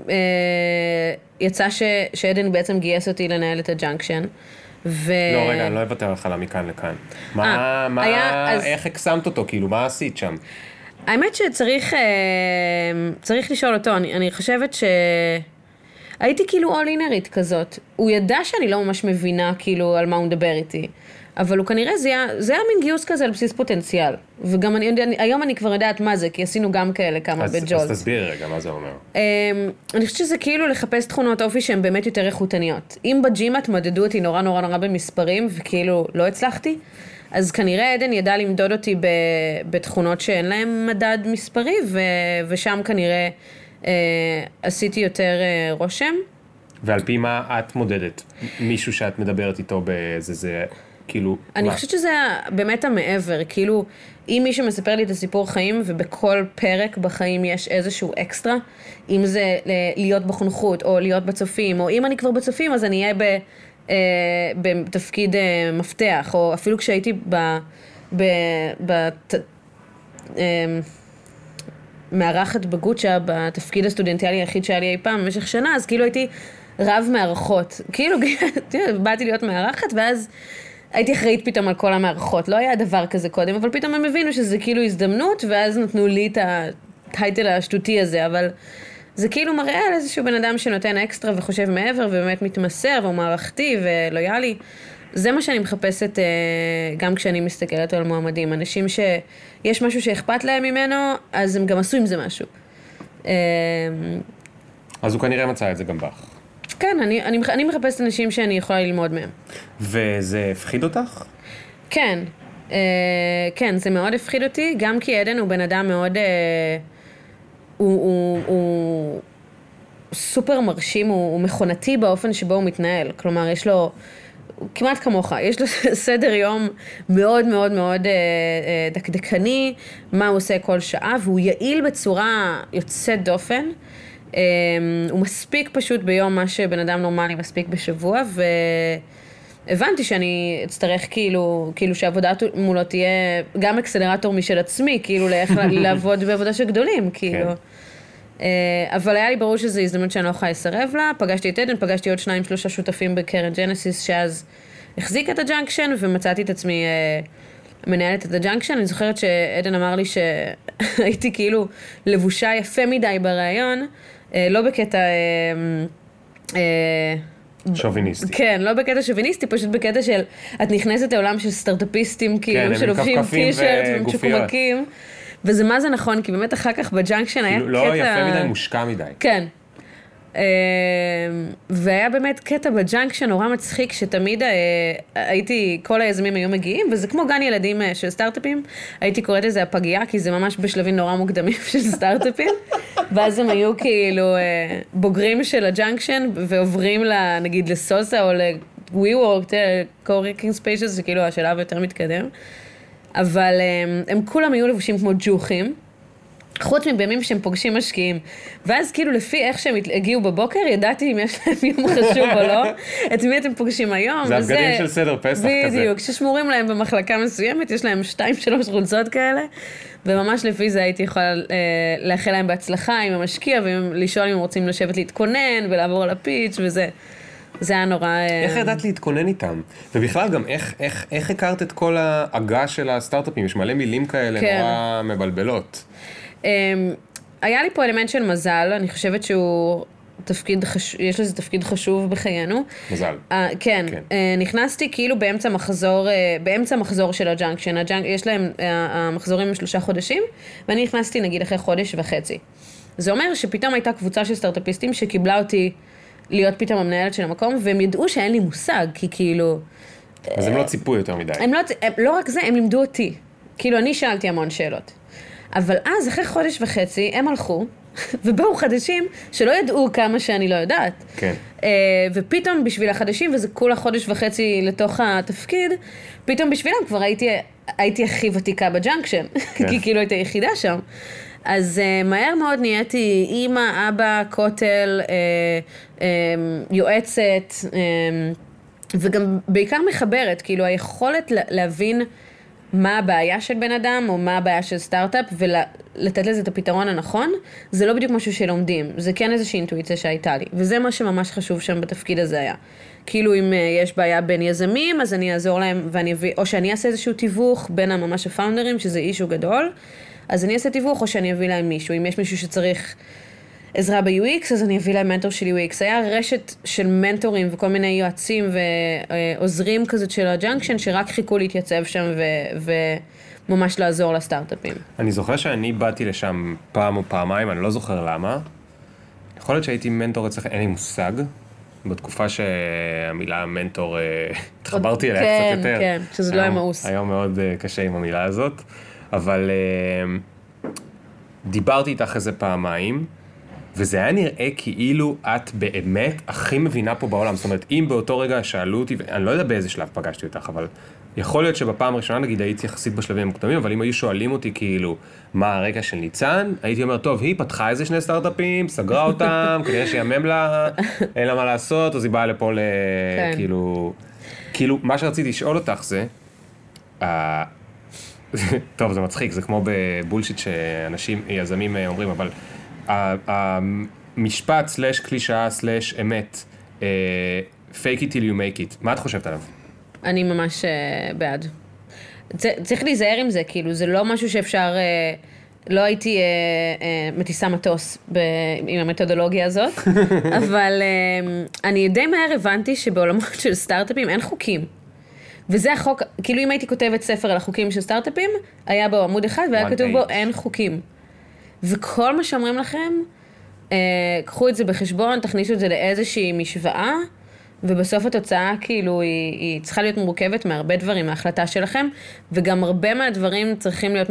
אה, יצא ש, שעדן בעצם גייס אותי לנהל את ה Junction. ו... לא, רגע, אני לא אוותר לך על המכאן לכאן. מה, 아, אה, מה, היה, אז... איך הקסמת אותו? כאילו, מה עשית שם? האמת שצריך אה, צריך לשאול אותו, אני, אני חושבת ש... הייתי כאילו אול-אינרית כזאת. הוא ידע שאני לא ממש מבינה כאילו על מה הוא מדבר איתי. אבל הוא כנראה, זה היה, זה היה מין גיוס כזה על בסיס פוטנציאל. וגם אני, אני, היום אני כבר יודעת מה זה, כי עשינו גם כאלה כמה בג'ולט. אז תסבירי רגע מה זה אומר. Um, אני חושבת שזה כאילו לחפש תכונות אופי שהן באמת יותר איכותניות. אם בג'ימאט מדדו אותי נורא נורא נורא במספרים, וכאילו לא הצלחתי, אז כנראה עדן ידע למדוד אותי ב, בתכונות שאין להן מדד מספרי, ו, ושם כנראה uh, עשיתי יותר uh, רושם. ועל פי מה את מודדת? מישהו שאת מדברת איתו באיזה... זה... כאילו... אני חושבת שזה באמת המעבר, כאילו, אם מישהו מספר לי את הסיפור חיים, ובכל פרק בחיים יש איזשהו אקסטרה, אם זה להיות בחונכות, או להיות בצופים, או אם אני כבר בצופים, אז אני אהיה ב, אה, בתפקיד אה, מפתח, או אפילו כשהייתי ב... ב, ב ת, אה, מארחת בגוצ'ה בתפקיד הסטודנטיאלי היחיד שהיה לי אי פעם במשך שנה, אז כאילו הייתי רב מארחות. כאילו, באתי להיות מארחת, ואז הייתי אחראית פתאום על כל המערכות, לא היה דבר כזה קודם, אבל פתאום הם הבינו שזה כאילו הזדמנות, ואז נתנו לי את הטייטל השטותי הזה, אבל זה כאילו מראה על איזשהו בן אדם שנותן אקסטרה וחושב מעבר, ובאמת מתמסר, והוא מערכתי ולויאלי. זה מה שאני מחפשת אה, גם כשאני מסתכלת על מועמדים. אנשים שיש משהו שאכפת להם ממנו, אז הם גם עשו עם זה משהו. אה, אז הוא כנראה מצא את זה גם בך. כן, אני, אני, אני מחפשת אנשים שאני יכולה ללמוד מהם. וזה הפחיד אותך? כן, אה, כן, זה מאוד הפחיד אותי, גם כי עדן הוא בן אדם מאוד... אה, הוא, הוא, הוא סופר מרשים, הוא, הוא מכונתי באופן שבו הוא מתנהל. כלומר, יש לו... כמעט כמוך, יש לו סדר יום מאוד מאוד מאוד אה, אה, דקדקני, מה הוא עושה כל שעה, והוא יעיל בצורה יוצאת דופן. אה, הוא מספיק פשוט ביום מה שבן אדם נורמלי מספיק בשבוע, והבנתי שאני אצטרך כאילו, כאילו שהעבודה מולו תהיה גם אקסלרטור משל עצמי, כאילו לאיך לעבוד בעבודה של גדולים, כאילו. אה, אבל היה לי ברור שזו הזדמנות שאני לא יכולה לסרב לה, פגשתי את עדן, פגשתי עוד שניים שלושה שותפים בקרן Genesis שאז החזיק את ה Junction ומצאתי את עצמי אה, מנהלת את ה Junction. אני זוכרת שעדן אמר לי שהייתי כאילו לבושה יפה מדי בריאיון, אה, לא בקטע... שוביניסטי. כן, לא בקטע שוביניסטי, פשוט בקטע של את נכנסת לעולם של סטארט-אפיסטים, כאילו, כן, שלובשים טישרט ומצ'וקמקים. וזה מה זה נכון, כי באמת אחר כך ב Junction היה כאילו, לא קטע... לא יפה מדי, מושקע מדי. כן. אה, והיה באמת קטע ב Junction נורא מצחיק, שתמיד אה, הייתי, כל היזמים היו מגיעים, וזה כמו גן ילדים אה, של סטארט-אפים, הייתי קוראת לזה הפגייה, כי זה ממש בשלבים נורא מוקדמים של סטארט-אפים, ואז הם היו כאילו בוגרים של ה Junction, ועוברים נגיד לסוסה או ל-WeWork, co-working spaces, זה כאילו השלב יותר מתקדם. אבל הם, הם כולם היו לבושים כמו ג'וחים. חוץ מבימים שהם פוגשים משקיעים. ואז כאילו לפי איך שהם הגיעו בבוקר, ידעתי אם יש להם יום חשוב או לא, את מי אתם פוגשים היום, זה הבגדים של סדר פסח בדיוק, כזה. בדיוק, ששמורים להם במחלקה מסוימת, יש להם שתיים, שלוש חולצות כאלה, וממש לפי זה הייתי יכולה אה, לאחל להם בהצלחה עם המשקיע, ולשאול אם הם רוצים לשבת להתכונן ולעבור על הפיץ' וזה. זה היה נורא... אה, איך ידעת להתכונן איתם? ובכלל גם איך, איך, איך הכרת את כל ההגה של הסטארט-אפים? יש מלא מילים כאלה כן. נורא מבלבלות. אמ, היה לי פה אלמנט של מזל, אני חושבת שהוא תפקיד, חשוב, יש לזה תפקיד חשוב בחיינו. מזל. אה, כן, כן. אה, נכנסתי כאילו באמצע מחזור, אה, באמצע מחזור של ה Junction, ה Junc, יש להם, אה, המחזורים הם שלושה חודשים, ואני נכנסתי נגיד אחרי חודש וחצי. זה אומר שפתאום הייתה קבוצה של סטארט-אפיסטים שקיבלה אותי להיות פתאום המנהלת של המקום, והם ידעו שאין לי מושג, כי כאילו... אז הם לא ציפו יותר מדי. הם לא, הם, לא רק זה, הם לימדו אותי. כאילו, אני שאלתי המון שאלות. אבל אז, אחרי חודש וחצי, הם הלכו, ובאו חדשים שלא ידעו כמה שאני לא יודעת. כן. אה, ופתאום בשביל החדשים, וזה כולה חודש וחצי לתוך התפקיד, פתאום בשבילם כבר הייתי, הייתי הכי ותיקה ב Junction, כן. כי כאילו הייתי היחידה שם. אז uh, מהר מאוד נהייתי אימא, אבא, כותל, uh, uh, יועצת, uh, וגם בעיקר מחברת, כאילו היכולת להבין מה הבעיה של בן אדם, או מה הבעיה של סטארט-אפ, ולתת לזה את הפתרון הנכון, זה לא בדיוק משהו שלומדים, זה כן איזושהי אינטואיציה שהייתה לי, וזה מה שממש חשוב שם בתפקיד הזה היה. כאילו אם uh, יש בעיה בין יזמים, אז אני אעזור להם, ואני אביא, או שאני אעשה איזשהו תיווך בין הממש הפאונדרים, שזה אישו גדול. אז אני אעשה תיווך או שאני אביא להם מישהו. אם יש מישהו שצריך עזרה ב UX, אז אני אביא להם מנטור של UX. היה רשת של מנטורים וכל מיני יועצים ועוזרים כזאת של ה Junction, שרק חיכו להתייצב שם ו... וממש לעזור לסטארט-אפים. אני זוכר שאני באתי לשם פעם או פעמיים, אני לא זוכר למה. יכול להיות שהייתי מנטור אצלך, אין לי מושג. בתקופה שהמילה מנטור, אה, התחברתי אליה כן, קצת יותר. כן, כן, שזה לא היה מאוס. היום מאוד אה, קשה עם המילה הזאת. אבל uh, דיברתי איתך איזה פעמיים, וזה היה נראה כאילו את באמת הכי מבינה פה בעולם. זאת אומרת, אם באותו רגע שאלו אותי, אני לא יודע באיזה שלב פגשתי אותך, אבל יכול להיות שבפעם הראשונה, נגיד, הייתי יחסית בשלבים המוקדמים, אבל אם היו שואלים אותי כאילו, מה הרקע של ניצן, הייתי אומר, טוב, היא פתחה איזה שני סטארט-אפים, סגרה אותם, כנראה שיאמם לה, אין לה מה לעשות, אז היא באה לפה ל... כן. כאילו... כאילו, מה שרציתי לשאול אותך זה, טוב, זה מצחיק, זה כמו בבולשיט שאנשים, יזמים אה, אומרים, אבל המשפט סלאש קלישאה סלאש אמת, אה, fake it till you make it, מה את חושבת עליו? אני ממש uh, בעד. צריך להיזהר עם זה, כאילו, זה לא משהו שאפשר... Uh, לא הייתי uh, uh, מטיסה מטוס ב, עם המתודולוגיה הזאת, אבל uh, אני די מהר הבנתי שבעולמות של סטארט-אפים אין חוקים. וזה החוק, כאילו אם הייתי כותבת ספר על החוקים של סטארט-אפים, היה בו עמוד אחד והיה כתוב בו אין חוקים. וכל מה שאומרים לכם, אה, קחו את זה בחשבון, תכניסו את זה לאיזושהי משוואה, ובסוף התוצאה כאילו היא, היא צריכה להיות מורכבת מהרבה דברים, מההחלטה שלכם, וגם הרבה מהדברים צריכים להיות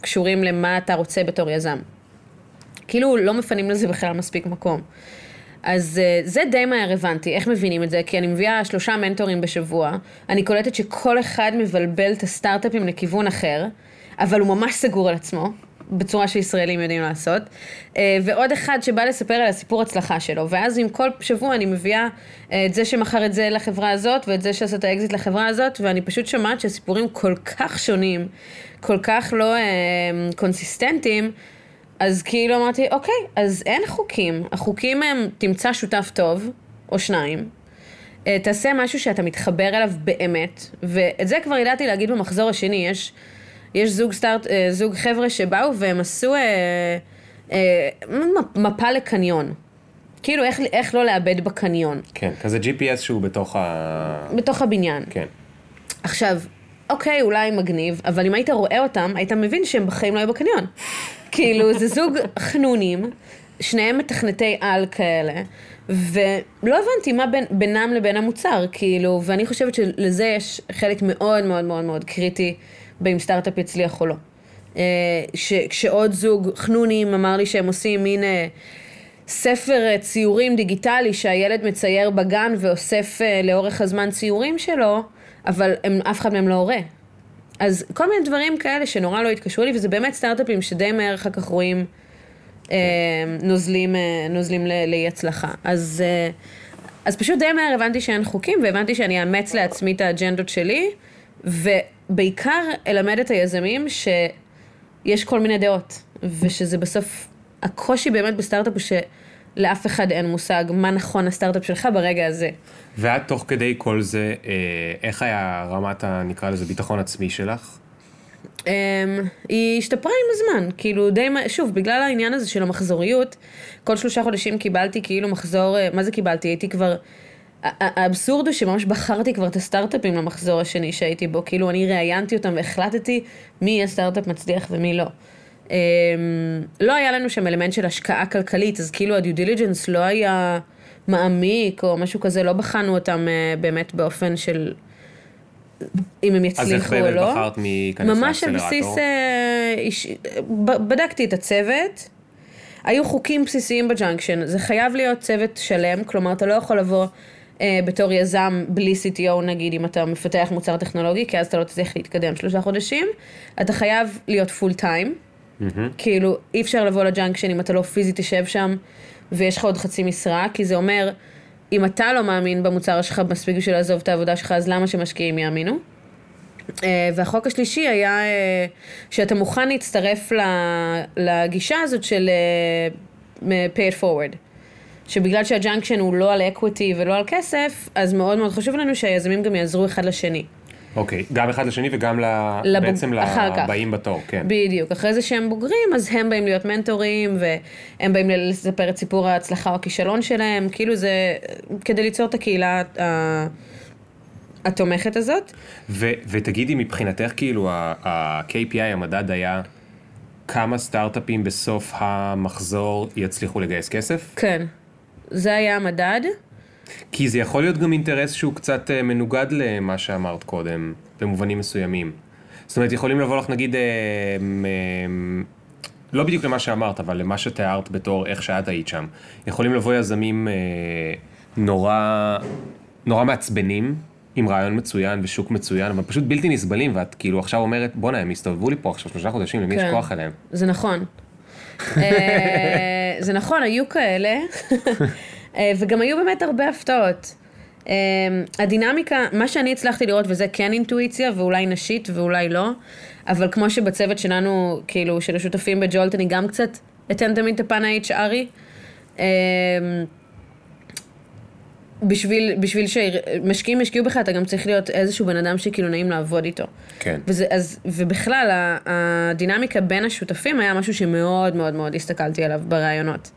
קשורים למה אתה רוצה בתור יזם. כאילו לא מפנים לזה בכלל מספיק מקום. אז אה, זה די מהר הבנתי, איך מבינים את זה? כי אני מביאה שלושה מנטורים בשבוע, אני קולטת שכל אחד מבלבל את הסטארט-אפים לכיוון אחר, אבל הוא ממש סגור על עצמו. בצורה שישראלים יודעים לעשות, אה, ועוד אחד שבא לספר על הסיפור הצלחה שלו, ואז עם כל שבוע אני מביאה אה, את זה שמכר את זה לחברה הזאת, ואת זה שעשה את האקזיט לחברה הזאת, ואני פשוט שומעת שהסיפורים כל כך שונים, כל כך לא אה, קונסיסטנטיים, אז כאילו אמרתי, אוקיי, אז אין חוקים. החוקים הם, תמצא שותף טוב, או שניים, אה, תעשה משהו שאתה מתחבר אליו באמת, ואת זה כבר ידעתי להגיד במחזור השני, יש, יש זוג סטארט, אה, זוג חבר'ה שבאו והם עשו אה, אה, מפה לקניון. כאילו, איך, איך לא לאבד בקניון, כן, כזה GPS שהוא בתוך ה... בתוך הבניין. כן. עכשיו, אוקיי, אולי מגניב, אבל אם היית רואה אותם, היית מבין שהם בחיים לא היו בקניון. כאילו, זה זוג חנונים, שניהם מתכנתי על כאלה, ולא הבנתי מה בין, בינם לבין המוצר, כאילו, ואני חושבת שלזה יש חלק מאוד מאוד מאוד מאוד קריטי, באם סטארט-אפ יצליח או לא. אה, ש, כשעוד זוג חנונים אמר לי שהם עושים מין אה, ספר אה, ציורים דיגיטלי שהילד מצייר בגן ואוסף לאורך הזמן ציורים שלו, אבל הם, אף אחד מהם לא הורה. אז כל מיני דברים כאלה שנורא לא התקשרו לי, וזה באמת סטארט-אפים שדי מהר אחר כך רואים אה, נוזלים, אה, נוזלים לאי הצלחה. אז, אה, אז פשוט די מהר הבנתי שאין חוקים, והבנתי שאני אאמץ לעצמי את האג'נדות שלי, ובעיקר אלמד את היזמים שיש כל מיני דעות, ושזה בסוף, הקושי באמת בסטארט-אפ הוא שלאף אחד אין מושג מה נכון הסטארט-אפ שלך ברגע הזה. ואת תוך כדי כל זה, אה, איך היה רמת. נקרא לזה ביטחון עצמי שלך? אמ, היא השתפרה עם הזמן, כאילו די, שוב, בגלל העניין הזה של המחזוריות, כל שלושה חודשים קיבלתי כאילו מחזור, אה, מה זה קיבלתי? הייתי כבר, האבסורד הוא שממש בחרתי כבר את הסטארט-אפים למחזור השני שהייתי בו, כאילו אני ראיינתי אותם והחלטתי מי יהיה סטארט-אפ מצליח ומי לא. אמ, לא היה לנו שם אלמנט של השקעה כלכלית, אז כאילו ה due diligence לא היה מעמיק או משהו כזה, לא בחנו אותם אה, באמת באופן של אם הם אז איך יצליחו או באמת לא. בחרת להיכנס ממש על? בסיס, אה, איש, ב- בדקתי את הצוות, היו חוקים בסיסיים ב Junction, זה חייב להיות צוות שלם, כלומר אתה לא יכול לבוא בתור יזם בלי CTO נגיד, אם אתה מפתח מוצר טכנולוגי, כי אז אתה לא תצליח להתקדם שלושה חודשים, אתה חייב להיות full time, כאילו אי אפשר לבוא ל Junction אם אתה לא פיזית תשב שם ויש לך עוד חצי משרה, כי זה אומר, אם אתה לא מאמין במוצר שלך מספיק בשביל לעזוב את העבודה שלך, אז למה שמשקיעים יאמינו? אה, והחוק השלישי היה אה, שאתה מוכן להצטרף לגישה הזאת של אה, pay it forward. שבגלל שה Junction הוא לא על equity ולא על כסף, אז מאוד מאוד חשוב לנו שהיזמים גם יעזרו אחד לשני. אוקיי, גם אחד לשני וגם ל... לבוג- בעצם. לבאים בתור, כן. בדיוק. אחרי זה שהם בוגרים, אז הם באים להיות מנטורים, והם באים לספר את סיפור ההצלחה או הכישלון שלהם, כאילו זה כדי ליצור את הקהילה ה- התומכת הזאת. ו- ותגידי, מבחינתך, כאילו, ה-KPI, המדד היה כמה סטארט-אפים בסוף המחזור יצליחו לגייס כסף? כן. זה היה המדד. כי זה יכול להיות גם אינטרס שהוא קצת אה, מנוגד למה שאמרת קודם, במובנים מסוימים. זאת אומרת, יכולים לבוא לך, נגיד, אה, אה, לא בדיוק למה שאמרת, אבל למה שתיארת בתור איך שאת היית שם. יכולים לבוא יזמים אה, נורא, נורא מעצבנים, עם רעיון מצוין ושוק מצוין, אבל פשוט בלתי נסבלים, ואת כאילו עכשיו אומרת, בואנה, הם הסתובבו לי פה עכשיו שלושה חודשים, למי יש כן. כוח אליהם? זה נכון. אה, זה נכון, היו כאלה, אה, וגם היו באמת הרבה הפתעות. אה, הדינמיקה, מה שאני הצלחתי לראות, וזה כן אינטואיציה, ואולי נשית ואולי לא, אבל כמו שבצוות שלנו, כאילו, של השותפים בג'ולט, אני גם קצת אתן תמיד את הפן ה-HRי. בשביל, בשביל שמשקיעים ישקיעו בך, אתה גם צריך להיות איזשהו בן אדם שכאילו נעים לעבוד איתו. כן. וזה, אז, ובכלל, הדינמיקה בין השותפים היה משהו שמאוד מאוד מאוד הסתכלתי עליו בראיונות.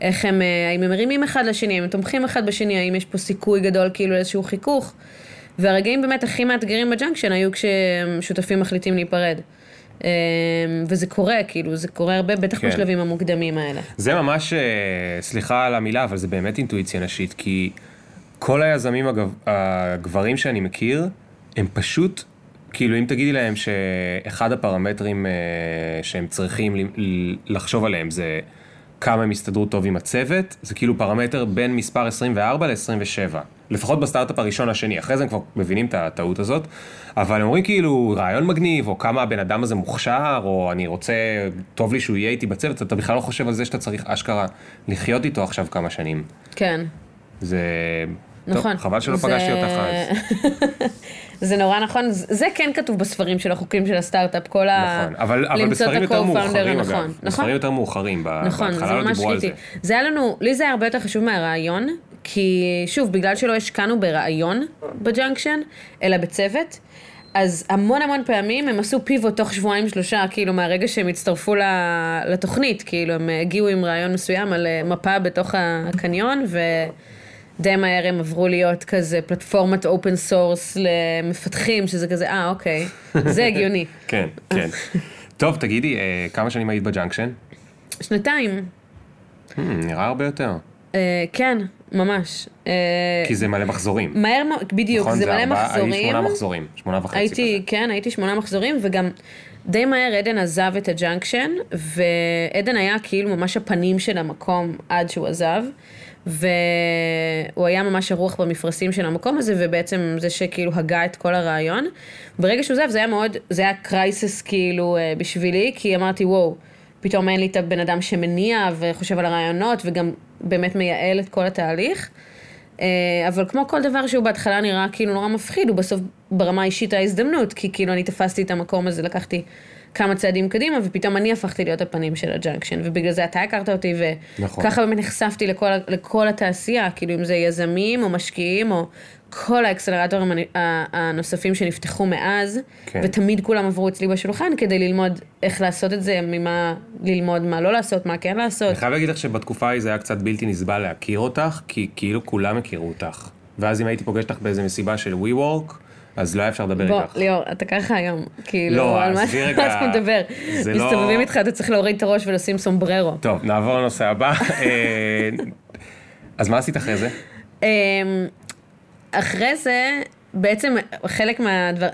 איך הם, אה, האם הם מרימים אחד לשני, האם הם תומכים אחד בשני, האם יש פה סיכוי גדול כאילו לאיזשהו חיכוך. והרגעים באמת הכי מאתגרים ב Junction היו כששותפים מחליטים להיפרד. אה, וזה קורה, כאילו, זה קורה הרבה, בטח כן. בשלבים המוקדמים האלה. זה ממש, אה, סליחה על המילה, אבל זה באמת אינטואיציה נשית, כי כל היזמים הגב, הגברים שאני מכיר, הם פשוט, כאילו אם תגידי להם שאחד הפרמטרים אה, שהם צריכים לחשוב עליהם זה כמה הם יסתדרו טוב עם הצוות, זה כאילו פרמטר בין מספר 24 ל-27. לפחות בסטארט-אפ הראשון השני, אחרי זה הם כבר מבינים את הטעות הזאת, אבל הם אומרים כאילו רעיון מגניב, או כמה הבן אדם הזה מוכשר, או אני רוצה, טוב לי שהוא יהיה איתי בצוות, אתה בכלל לא חושב על זה שאתה צריך אשכרה לחיות איתו עכשיו כמה שנים. כן. זה... נכון. טוב, חבל שלא זה- פגשתי אותך אז. זה נורא נכון, זה כן כתוב בספרים של החוקים של הסטארט-אפ, כל ה... נכון, אבל, אבל בספרים יותר מאוחרים הנכון. אגב. נכון, בספרים יותר מאוחרים, נכון, זה בהתחלה לא דיברו על זה. זה היה לנו, לי זה היה הרבה יותר חשוב מהרעיון, כי שוב, בגלל שלא השקענו ברעיון בג'אנקשן, אלא בצוות, אז המון המון פעמים הם עשו פיבוט תוך שבועיים שלושה, כאילו מהרגע שהם הצטרפו לתוכנית, כאילו הם הגיעו עם רעיון מסוים על אה, מפה בתוך הקניון, ודי מהר הם עברו להיות כזה פלטפורמת open source למפתחים, שזה כזה, אה, אוקיי, זה הגיוני. כן, כן. טוב, תגידי, אה, כמה שנים היית בג'אנקשן? שנתיים, Hmm, נראה הרבה יותר. אה, כן, ממש. אה, כי זה מלא מחזורים. מהר בדיוק, נכון, זה מלא ארבעה- היו מחזורים. שמונה מחזורים, שמונה וחצי הייתי, כזה. כן, הייתי שמונה מחזורים, וגם די מהר עדן עזב את הג'אנקשן, ועדן היה כאילו ממש הפנים של המקום עד שהוא עזב, והוא היה ממש הרוח במפרשים של המקום הזה, ובעצם זה שכאילו הגה את כל הרעיון. ברגע שהוא עזב זה היה מאוד, זה היה crisis כאילו אה, בשבילי, כי אמרתי, וואו, פתאום אין לי את הבן אדם שמניע וחושב על הרעיונות, וגם באמת מייעל את כל התהליך. אה, אבל כמו כל דבר שהוא בהתחלה נראה כאילו נורא מפחיד, הוא בסוף ברמה האישית ההזדמנות, כי כאילו אני תפסתי את המקום הזה, לקחתי כמה צעדים קדימה, ופתאום אני הפכתי להיות הפנים של הג'אנקשן, ובגלל זה אתה הכרת אותי, נכון. וככה באמת נחשפתי לכל, לכל התעשייה, כאילו אם זה יזמים או משקיעים, או כל האקסלרטורים הנוספים שנפתחו מאז, כן. ותמיד כולם עברו אצלי בשולחן כדי ללמוד איך לעשות את זה, ממה ללמוד מה לא לעשות, מה כן לעשות. אני חייב להגיד לך שבתקופה ההיא זה היה קצת בלתי נסבל להכיר אותך, כי כאילו כולם הכירו אותך. ואז אם הייתי פוגש אותך באיזה מסיבה של WeWork, אז לא היה אפשר לדבר בוא, איתך. ליאור, אתה ככה היום, כאילו, לא, על מה רגע, אתה מדבר? לא- מסתובבים איתך, אתה צריך להוריד את הראש ולשים סומבררו. טוב, נעבור לנושא הבא. אה, אז מה עשית אחרי זה? אמ, אחרי זה, בעצם חלק, מהדבר,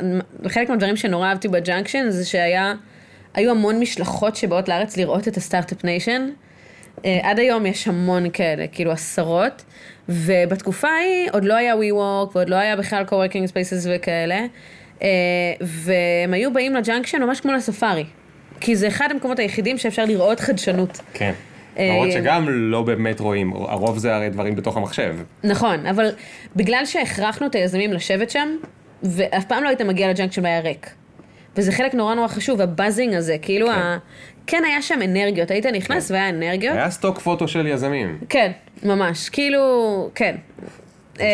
חלק מהדברים שנורא אהבתי בג'אנקשן זה שהיה, היו המון משלחות שבאות לארץ לראות את ה startup nation. אה, עד היום יש המון כאלה, כאילו עשרות, ובתקופה ההיא עוד לא היה WeWork ועוד לא היה בכלל co-working spaces וכאלה, אה, והם היו באים לג'אנקשן ממש כמו לספארי, כי זה אחד המקומות היחידים שאפשר לראות חדשנות. כן. אה, למרות שגם לא באמת רואים, הרוב זה הרי דברים בתוך המחשב. נכון, אבל בגלל שהכרחנו את היזמים לשבת שם, ואף פעם לא היית מגיע לג'אנקשן והיה ריק. וזה חלק נורא נורא חשוב, ה buzzing הזה, כאילו. כן, ה... כן היה שם אנרגיות, היית נכנס כן. והיה אנרגיות. היה stock photo של יזמים. כן, ממש, כאילו, כן. sticky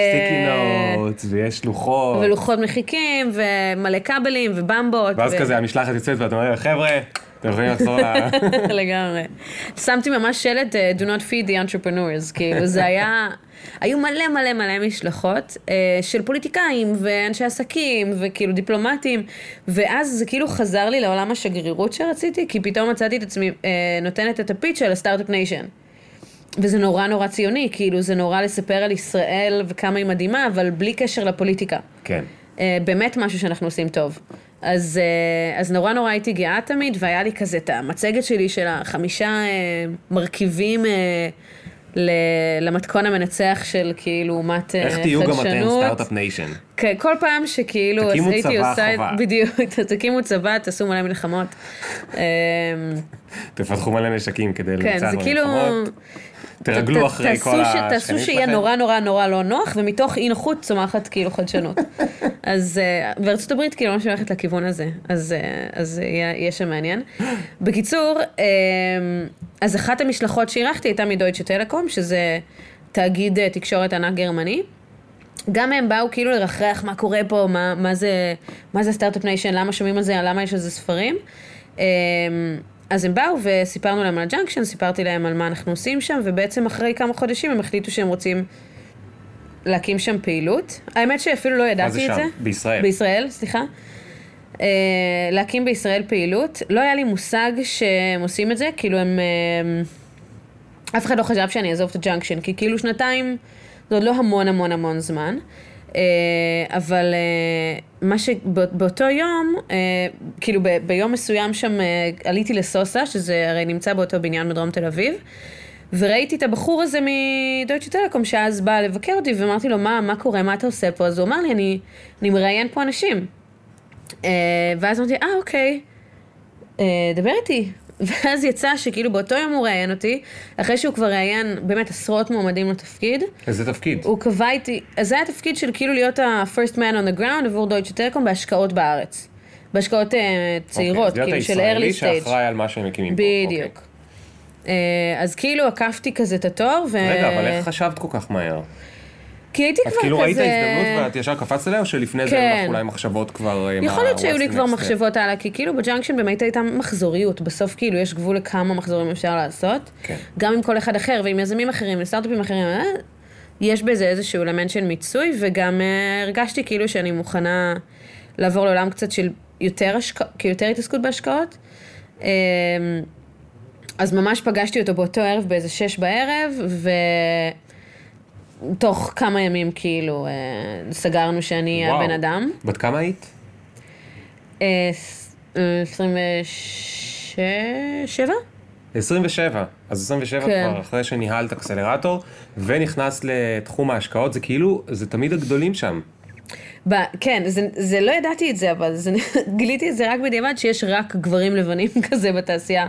אה, notes, ויש לוחות. ולוחות מחיקים, ומלא כבלים, ובמבות. ואז ו- כזה המשלחת יוצאת ואתה אומר, חבר'ה, אתם יכולים לחזור ל... לגמרי. שמתי ממש שלט, אה, do not feed the entrepreneurs, כאילו זה היה, היו מלא מלא מלא משלחות אה, של פוליטיקאים ואנשי עסקים וכאילו דיפלומטים, ואז זה כאילו חזר לי לעולם השגרירות שרציתי, כי פתאום מצאתי את עצמי אה, נותנת את ה pitch של ה startup nation. וזה נורא נורא ציוני, כאילו זה נורא לספר על ישראל וכמה היא מדהימה, אבל בלי קשר לפוליטיקה. כן. באמת משהו שאנחנו עושים טוב. אז, אה, אז נורא נורא הייתי גאה תמיד, והיה לי כזה את המצגת שלי של החמישה אה, מרכיבים אה, למתכון המנצח של כאילו אומת אה, איך תהיו גם אתם חדשנות. startup nation? כן, כל פעם שכאילו תקימו הייתי צבא עושה, חובה. בדיוק, תקימו צבא, תעשו מלא מלחמות. אה, תפתחו מלא נשקים כדי כן, לנצח זה כאילו... במלחמות. תרגלו אחרי תעשו כל ש- השכנים תעשו שיהיה שלכם. נורא נורא נורא לא נוח, ומתוך אי נוחות צומחת כאילו חדשנות. אז אה, בארצות הברית כאילו ממש הולכת לכיוון הזה, אז אה, אז יהיה שם מעניין. בקיצור, אה, אז אחת המשלחות שאירחתי הייתה מדויטשה טלקום, שזה תאגיד אה, תקשורת ענק גרמני. גם הם באו כאילו לרחרח מה קורה פה, מה, מה זה, מה זה startup nation, למה שומעים על זה, למה יש על זה ספרים. אז הם באו וסיפרנו להם על הג'אנקשן, סיפרתי להם על מה אנחנו עושים שם, ובעצם אחרי כמה חודשים הם החליטו שהם רוצים להקים שם פעילות. האמת שאפילו לא ידעתי זה את שם? זה. בישראל? בישראל, סליחה. אה, להקים בישראל פעילות. לא היה לי מושג שהם עושים את זה, כאילו הם... אה, אף אחד לא חשב שאני אעזוב את הג'אנקשן, כי כאילו שנתיים זה עוד לא המון המון המון זמן. אה, אבל אה, מה שבאותו יום, אה, כאילו ביום מסוים שם עליתי לסוסה, שזה הרי נמצא באותו בניין בדרום תל אביב, וראיתי את הבחור הזה מדויטשה טלקום, שאז בא לבקר אותי, ואמרתי לו, מה, מה קורה, מה אתה עושה פה? אז הוא אמר לי, אני, אני מראיין פה אנשים. ואז אמרתי, אה, אוקיי, דבר איתי. ואז יצא שכאילו באותו יום הוא ראיין אותי, אחרי שהוא כבר ראיין באמת עשרות מועמדים לתפקיד. איזה תפקיד? הוא קבע איתי, אז זה היה תפקיד של כאילו להיות ה-first man on the ground עבור דויטשה טלקום בהשקעות בארץ. בהשקעות uh, צעירות, אוקיי, אז כאילו להיות של הישראלי early stage. שאחראי על מה שהם מקימים פה. בדיוק. אה, אז כאילו עקפתי כזה את התואר, ו... אוקיי. רגע, אבל איך חשבת כל כך מהר? כי הייתי את כבר כאילו ראית כזה... הזדמנות ואת ישר קפצת עליה, או שלפני זה כן. היו לך אולי מחשבות כבר... אה, יכול להיות שהיו לי כבר? מחשבות הלאה, כי כאילו בג'אנקשן באמת הייתה מחזוריות, בסוף כאילו יש גבול לכמה מחזורים אפשר לעשות, כן. גם עם כל אחד אחר ועם יזמים אחרים וסטארט-אפים אחרים, אה, יש בזה איזשהו אלמנט של מיצוי, וגם אה, הרגשתי כאילו שאני מוכנה לעבור לעולם קצת של יותר השקעות, כאילו יותר התעסקות בהשקעות. אה, אז ממש פגשתי אותו באותו ערב באיזה שש בערב, ותוך כמה ימים כאילו אה, סגרנו שאני וואו. הבן אדם. בת כמה היית? אה, ס- אה, 27? 27. אז 27 כן. כבר אחרי שניהלת אקסלרטור, ונכנסת לתחום ההשקעות, זה כאילו, זה תמיד הגדולים שם. ב- כן, זה, זה לא ידעתי את זה, אבל זה, גיליתי את זה רק בדיעבד שיש רק גברים לבנים כזה בתעשייה,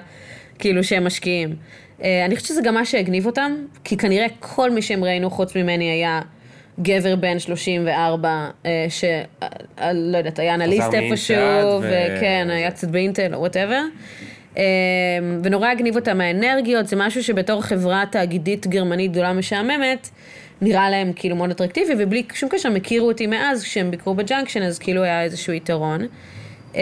כאילו שהם משקיעים. אה, אני חושבת שזה גם מה שהגניב אותם, כי כנראה כל מי שהם ראינו חוץ ממני היה גבר בן 34, אה, ש... אה, יודעת, היה אנליסט איפשהו, וכן, היה קצת באינטל או whatever. ונורא הגניב אותם מהאנרגיות, זה משהו שבתור חברה תאגידית גרמנית גדולה משעממת, נראה להם כאילו מאוד אטרקטיבי, ובלי שום קשר, הם הכירו אותי מאז, כשהם ביקרו בג'אנקשן, אז כאילו היה איזשהו יתרון. אה,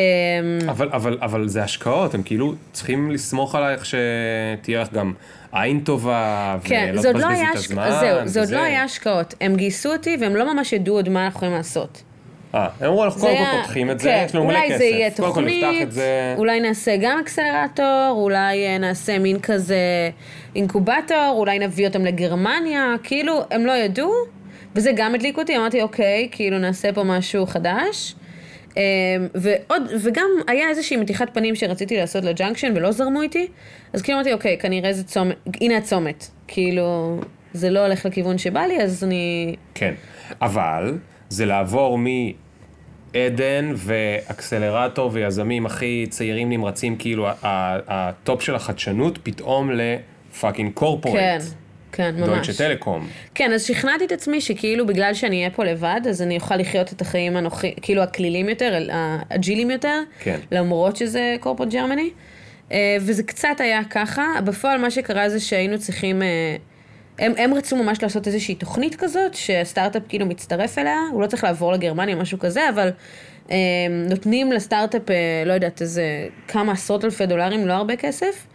אבל, אבל, אבל זה השקעות, הם כאילו צריכים לסמוך עלייך שתהיה לך גם עין טובה, כן, ולא לא תבזבזי היה, את השק- הזמן. זהו, זה עוד וזה. לא היה השקעות. הם גייסו אותי והם לא ממש ידעו עוד מה אנחנו יכולים לעשות. אה, הם אמרו, אנחנו קודם כל פותחים את זה, כן, יש לנו מלא כסף. אולי זה יהיה תוכנית. אולי נעשה גם אקסלרטור, אולי אה, נעשה מין כזה אינקובטור, אולי נביא אותם לגרמניה, כאילו, הם לא ידעו, וזה גם הדליק אותי, אמרתי, אוקיי, כאילו נעשה פה משהו חדש. אה, ועוד, וגם היה איזושהי מתיחת פנים שרציתי לעשות לג'אנקשן ולא זרמו איתי, אז כאילו אמרתי, אוקיי, כנראה זה צומת, הנה הצומת, כאילו, זה לא הולך לכיוון שבא לי, אז אני... כן, אבל זה לעבור מעדן ואקסלרטור ויזמים הכי צעירים נמרצים, כאילו ה top של החדשנות, פתאום ל fucking corporate. כן, כן, ממש. דויטשה טלקום. כן, אז שכנעתי את עצמי שכאילו בגלל שאני אהיה פה לבד, אז אני אוכל לחיות את החיים הנוחים, כאילו הכלילים יותר, האג'ילים יותר, כן. למרות שזה קורפורט ג'רמני. אה, וזה קצת היה ככה, בפועל מה שקרה זה שהיינו צריכים, אה, הם, הם רצו ממש לעשות איזושהי תוכנית כזאת, שהסטארט-אפ כאילו מצטרף אליה, הוא לא צריך לעבור לגרמניה או משהו כזה, אבל אה, נותנים לסטארט-אפ, אה, לא יודעת, איזה כמה עשרות אלפי דולרים, לא הרבה כסף.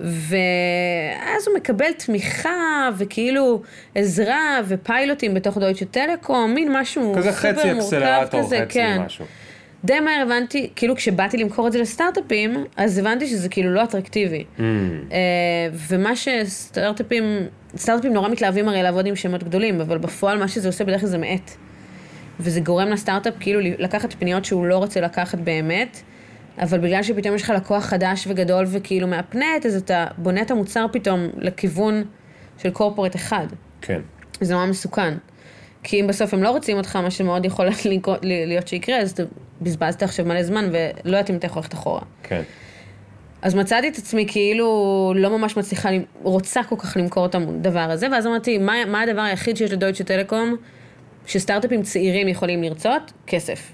ואז הוא מקבל תמיכה וכאילו עזרה ופיילוטים בתוך דויטשה טלקום, מין משהו כזה סופר חצי מורכב אקסלרטור, כזה, חצי כן. משהו. די מהר הבנתי, כאילו כשבאתי למכור את זה לסטארט-אפים, אז הבנתי שזה כאילו לא אטרקטיבי. Mm. אה, ומה שסטארט-אפים, סטארט-אפים נורא מתלהבים הרי לעבוד עם שמות גדולים, אבל בפועל מה שזה עושה בדרך כלל זה מאט. וזה גורם לסטארט-אפ כאילו לקחת פניות שהוא לא רוצה לקחת באמת, אבל בגלל שפתאום יש לך לקוח חדש וגדול וכאילו מהפנט, אז אתה בונה את המוצר פתאום לכיוון של קורפורט אחד. כן. זה נורא מסוכן. כי אם בסוף הם לא רוצים אותך, מה שמאוד יכול לקרות- להיות שיקרה, אז אתה בזבזת עכשיו מלא זמן ולא יודעת אם אתה יכול ללכת אחורה. כן. אז מצאתי את עצמי כאילו לא ממש מצליחה, רוצה כל כך למכור את הדבר הזה, ואז אמרתי, מה, מה הדבר היחיד שיש לדויטשה טלקום, שסטארט-אפים צעירים יכולים לרצות? כסף.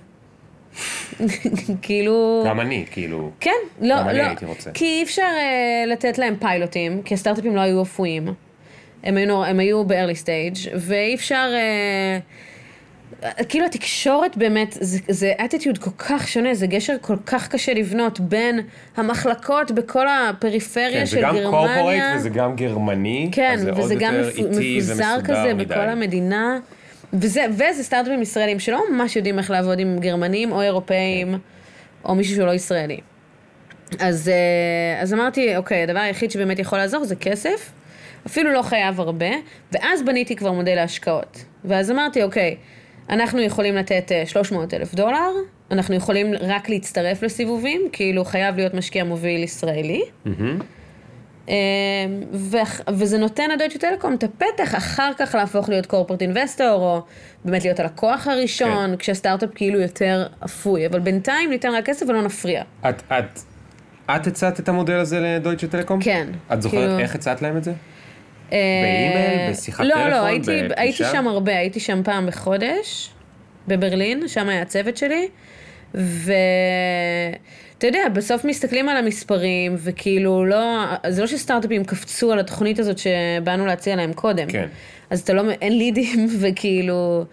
כאילו... גם אני, כאילו... כן, לא, גם אני לא, הייתי רוצה. כי אי אפשר uh, לתת להם פיילוטים, כי הסטארט-אפים לא היו אפויים. הם היו, הם היו ב-early stage, ואי אפשר... Uh, כאילו התקשורת באמת, זה, זה attitude כל כך שונה, זה גשר כל כך קשה לבנות בין המחלקות בכל הפריפריה כן, של זה גם גרמניה. קורפורייט וזה גם גרמני, כן, אז זה עוד וזה גם יותר מפ- איטי מפוזר כזה מדי. בכל המדינה. וזה, וזה סטארט-אפים ישראלים שלא ממש יודעים איך לעבוד עם גרמנים או אירופאים, או מישהו שהוא לא ישראלי. אז, אה, אז אמרתי, אוקיי, הדבר היחיד שבאמת יכול לעזור זה כסף, אפילו לא חייב הרבה, ואז בניתי כבר מודל להשקעות. ואז אמרתי, אוקיי, אנחנו יכולים לתת אה, 300 אלף דולר, אנחנו יכולים רק להצטרף לסיבובים, כאילו חייב להיות משקיע מוביל ישראלי. אה, ואח- וזה נותן לדויטשה טלקום את הפתח אחר כך להפוך להיות קורפרט אינבסטור, או באמת להיות הלקוח הראשון, כן. כשהסטארט-אפ כאילו יותר אפוי, אבל בינתיים ניתן רק כסף ולא נפריע. את, את, את הצעת את המודל הזה לדויטשה טלקום? כן, את זוכרת כאילו- איך הצעת להם את זה? אה, באימייל? בשיחת לא, טלפון? לא, הייתי, בפגישה? הייתי שם הרבה, הייתי שם פעם בחודש, בברלין, שם היה הצוות שלי, ואתה יודע, בסוף מסתכלים על המספרים, וכאילו לא, זה לא שסטארט-אפים קפצו על התוכנית הזאת שבאנו להציע להם קודם. כן. אז אתה לא, אין לידים, וכאילו,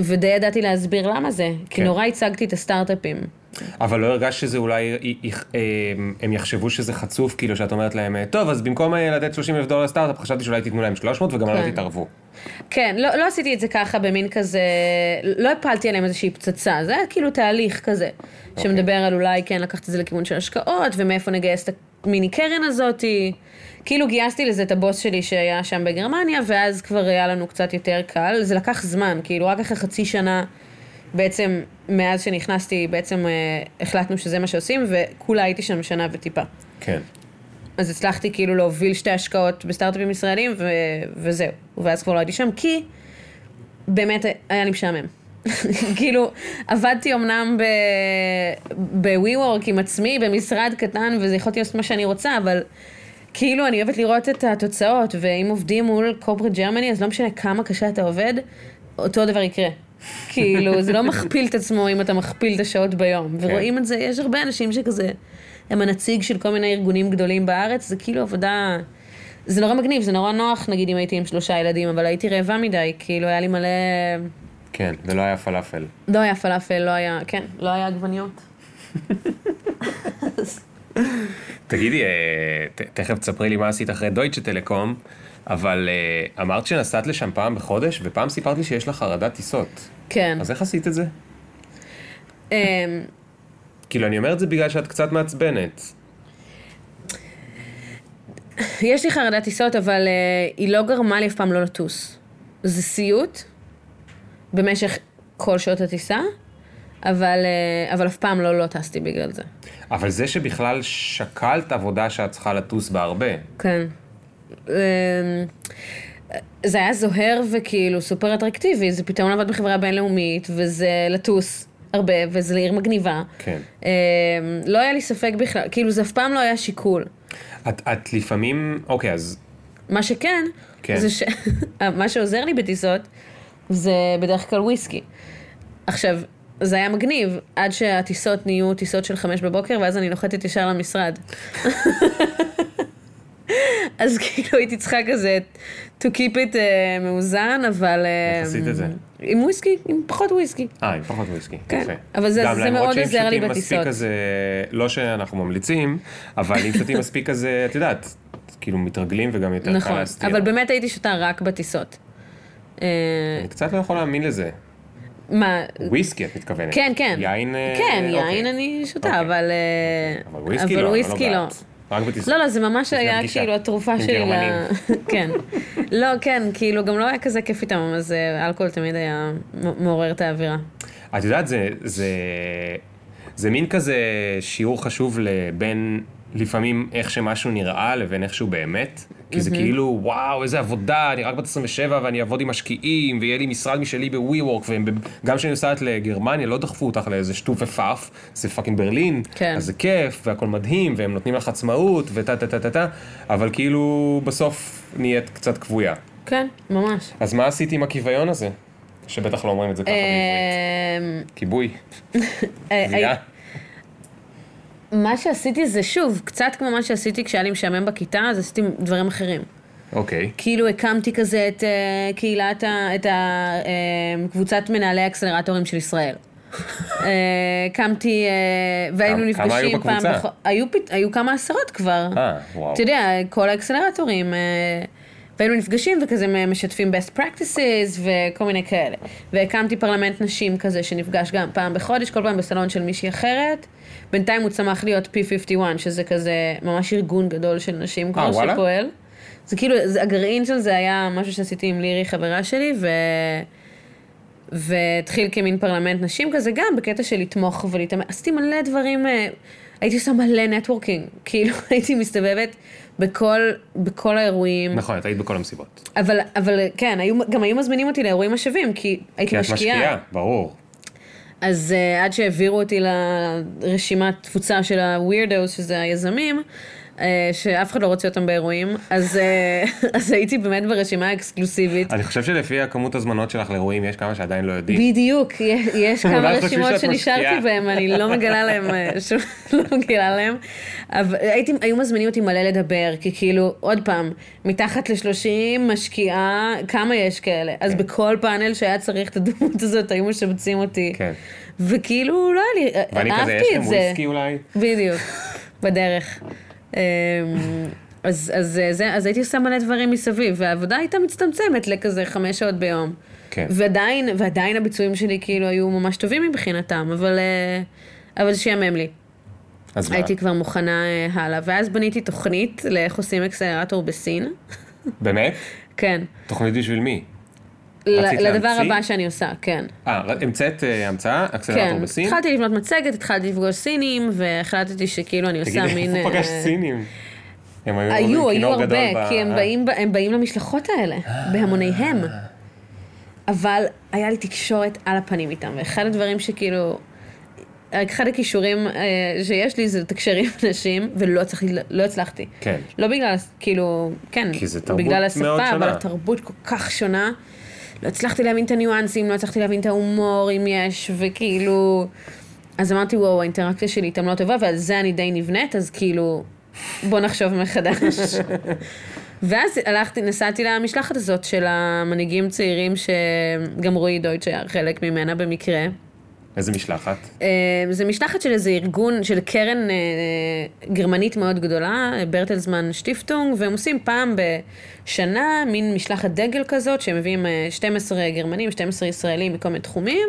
ודי ידעתי להסביר למה זה, כי כן. נורא הצגתי את הסטארט-אפים. אבל לא הרגשת שזה אולי, י- י- אה, הם יחשבו שזה חצוף, כאילו שאת אומרת להם, אה, טוב, אז במקום אה, לתת 30 אלף דולר לסטארט-אפ, חשבתי שאולי תיתנו להם 300 וגם לא כן. תתערבו. כן, לא, לא עשיתי את זה ככה במין כזה, לא הפלתי עליהם איזושהי פצצה, זה היה כאילו תהליך כזה, שמדבר על אולי כן לקחת את זה לכיוון של השקעות, ומאיפה נגייס את המיני קרן הזאתי. כאילו גייסתי לזה את הבוס שלי שהיה שם בגרמניה, ואז כבר היה לנו קצת יותר קל, זה לקח זמן, כאילו רק אחרי חצי שנה, בעצם מאז שנכנסתי, בעצם אה, החלטנו שזה מה שעושים, וכולה הייתי שם שנה וטיפה. כן. אז הצלחתי כאילו להוביל שתי השקעות בסטארט-אפים ישראלים, ו- וזהו. ואז כבר לא הייתי שם, כי באמת היה לי משעמם. כאילו, עבדתי אמנם ב-WeWork עם עצמי, במשרד קטן, וזה יכולתי לעשות מה שאני רוצה, אבל כאילו, אני אוהבת לראות את התוצאות, ואם עובדים מול קורפרט ג'רמני, אז לא משנה כמה קשה אתה עובד, אותו דבר יקרה. כאילו, זה לא מכפיל את עצמו אם אתה מכפיל את השעות ביום. ורואים את זה, יש הרבה אנשים שכזה, הם הנציג של כל מיני ארגונים גדולים בארץ, זה כאילו עבודה... זה נורא מגניב, זה נורא נוח, נגיד, אם הייתי עם שלושה ילדים, אבל הייתי רעבה מדי, כאילו, היה לי מלא... כן, ולא היה פלאפל. לא היה פלאפל, לא היה, כן, לא היה עגבניות. תגידי, אה, תכף תספרי לי מה עשית אחרי דויטשה טלקום, אבל אה, אמרת שנסעת לשם פעם בחודש, ופעם סיפרת לי שיש לך חרדת טיסות. כן. אז איך עשית את זה? אמ, כאילו, אני אומר את זה בגלל שאת קצת מעצבנת. יש לי חרדת טיסות, אבל אה, היא לא גרמה לי אף פעם לא לטוס. זה סיוט במשך כל שעות הטיסה, אבל, אה, אבל אף פעם לא לא טסתי בגלל זה. אבל זה שבכלל שקלת עבודה שאת צריכה לטוס בה הרבה. כן. אמ, זה היה זוהר וכאילו סופר אטרקטיבי, זה פתאום לעבוד בחברה בינלאומית, וזה לטוס הרבה, וזה לעיר מגניבה. כן. אמ, לא היה לי ספק בכלל, כאילו זה אף פעם לא היה שיקול. את, את לפעמים, אוקיי, אז מה שכן, כן. זה ש... מה שעוזר לי בטיסות, זה בדרך כלל וויסקי. עכשיו, זה היה מגניב, עד שהטיסות נהיו טיסות של חמש בבוקר, ואז אני נוחתת ישר למשרד. אז כאילו הייתי צריכה כזה to keep it uh, מאוזן, אבל... איך אה, עשית את זה? עם וויסקי, עם פחות וויסקי. אה, עם פחות וויסקי. כן, יפה. אבל זה- גם זה למרות מאוד שאם עוזר לי שותים מספיק בטיסות. כזה, לא שאנחנו ממליצים, אבל אם שותים מספיק כזה, את יודעת, כאילו מתרגלים וגם יותר קל נכון, להסתיר. אבל באמת הייתי שותה רק בטיסות. אה, אני קצת לא יכול להאמין לזה. מה, וויסקי את מתכוונת. כן, כן. יין... אה, כן, אוקיי. יין אני שותה, אוקיי. אבל... אה, אבל וויסקי לא, אבל אני וויסקי לא. רק בטיסות. לא, לא, זה ממש היה הפגישה. כאילו התרופה שלי ל... כן. לא, כן, כאילו גם לא היה כזה כיף איתם, אז אה, אלכוהול תמיד היה מעורר את האווירה. את יודעת, זה, זה, זה מין כזה שיעור חשוב לבין לפעמים איך שמשהו נראה לבין איך שהוא באמת. כי זה כאילו, וואו, איזה עבודה, אני רק בת 27 ואני אעבוד עם משקיעים, ויהיה לי משרד משלי ב-WeWork, וגם כשאני נוסעת לגרמניה, לא דחפו אותך לאיזה שטוף ופאף, זה fucking ברלין, כן. אז זה כיף, והכל מדהים, והם נותנים לך עצמאות, ודה דה דה דה דה, אבל כאילו, בסוף נהיית קצת כבויה. כן, ממש. אז מה עשית עם הכיוויון הזה? שבטח לא אומרים את זה ככה בעברית. אה, כיבוי. אה, גבייה. מה שעשיתי זה שוב, קצת כמו מה שעשיתי כשהיה לי משעמם בכיתה, אז עשיתי דברים אחרים. אוקיי. כאילו הקמתי כזה את אה, קהילת, ה- את ה- אה, קבוצת מנהלי האקסלרטורים של ישראל. אה, הקמתי, אה, והיינו נפגשים כמה היו פעם בקבוצה? היו, כמה עשרות כבר. אה, וואו. אתה יודע, כל האקסלרטורים, והיינו נפגשים וכזה משתפים best practices וכל מיני כאלה. והקמתי פרלמנט נשים כזה שנפגש גם פעם בחודש, כל פעם בסלון של מישהי אחרת. בינתיים הוא צמח להיות P51, שזה כזה ממש ארגון גדול של נשים כבר וואלה? שפועל. זה כאילו, זה, הגרעין של זה היה משהו שעשיתי עם לירי, חברה שלי, ו... והתחיל כמין פרלמנט נשים כזה, גם בקטע של לתמוך ולהתאמן. עשיתי מלא דברים, אה, הייתי עושה מלא נטוורקינג, כאילו הייתי מסתובבת בכל, בכל האירועים. נכון, את היית בכל המסיבות. אבל, אבל כן, היו, גם היו מזמינים אותי לאירועים השווים, כי הייתי כי את משקיעה. משקיעה, ברור. אז uh, עד שהעבירו אותי לרשימת תפוצה של ה-weirdos, שזה היזמים, שאף אחד לא רוצה אותם באירועים, אז, uh, אז הייתי באמת ברשימה האקסקלוסיבית. אני חושב שלפי הכמות הזמנות שלך לאירועים, יש כמה שעדיין לא יודעים. בדיוק, יש- יש כמה רשימות שנשארתי. בהן, אני לא מגלה להם, אה, שום לא מגלה להם. אבל הייתי, היו מזמינים אותי מלא לדבר, כי כאילו, עוד פעם, מתחת ל-30 משקיעה, כמה יש כאלה? אז בכל פאנל שהיה צריך את הדמות הזאת, היו משבצים אותי. כן. וכאילו, לא היה לי, ואני כזה, יש אהבתי לכם את זה. וויסקי אולי? בדיוק, בדרך. אמ, אז, אז, אה, זה, אז הייתי עושה מלא דברים מסביב, והעבודה הייתה מצטמצמת לכזה חמש שעות ביום. כן. ועדיין, ועדיין הביצועים שלי כאילו היו ממש טובים מבחינתם, אבל, אה, אבל שיאמם לי. אז מה? הייתי כבר מוכנה אה, הלאה, ואז בניתי תוכנית לאיך עושים אקסלרטור בסין. באמת? כן. תוכנית בשביל מי? לדבר להמציא? הבא שאני עושה, כן. אה, המצאת אה, המצאה, אקסלרטור כן, בסין? התחלתי לבנות מצגת, התחלתי לפגוש סינים, והחלטתי שכאילו אני עושה תגידי, מין... איפה פגשת אה, סינים? הם היו היו, הרבה, אה. כי הם באים, הם באים למשלחות האלה, בהמוניהם. אבל היה לי תקשורת על הפנים איתם, ואחד הדברים שכאילו, אחד הכישורים אה, שיש לי זה לתקשר עם אנשים, ולא הצלחתי, לא הצלחתי. כן. לא בגלל, כאילו, כן, כי זה תרבות בגלל מאוד השפה, שונה. אבל התרבות כל כך שונה. לא הצלחתי להבין את הניואנסים, לא הצלחתי להבין את ההומור, אם יש, וכאילו... אז אמרתי, וואו, האינטראקציה שלי איתם לא טובה, ועל זה אני די נבנית, אז כאילו, בוא נחשוב מחדש. ואז הלכתי, נסעתי למשלחת הזאת של המנהיגים צעירים, שגם רועי דויטש היה חלק ממנה במקרה. איזה משלחת? אה, זה משלחת של איזה ארגון, של קרן אה, גרמנית מאוד גדולה, ברטלזמן שטיפטונג, והם עושים פעם בשנה מין משלחת דגל כזאת, שהם מביאים אה, 12 גרמנים, 12 ישראלים מכל מיני תחומים,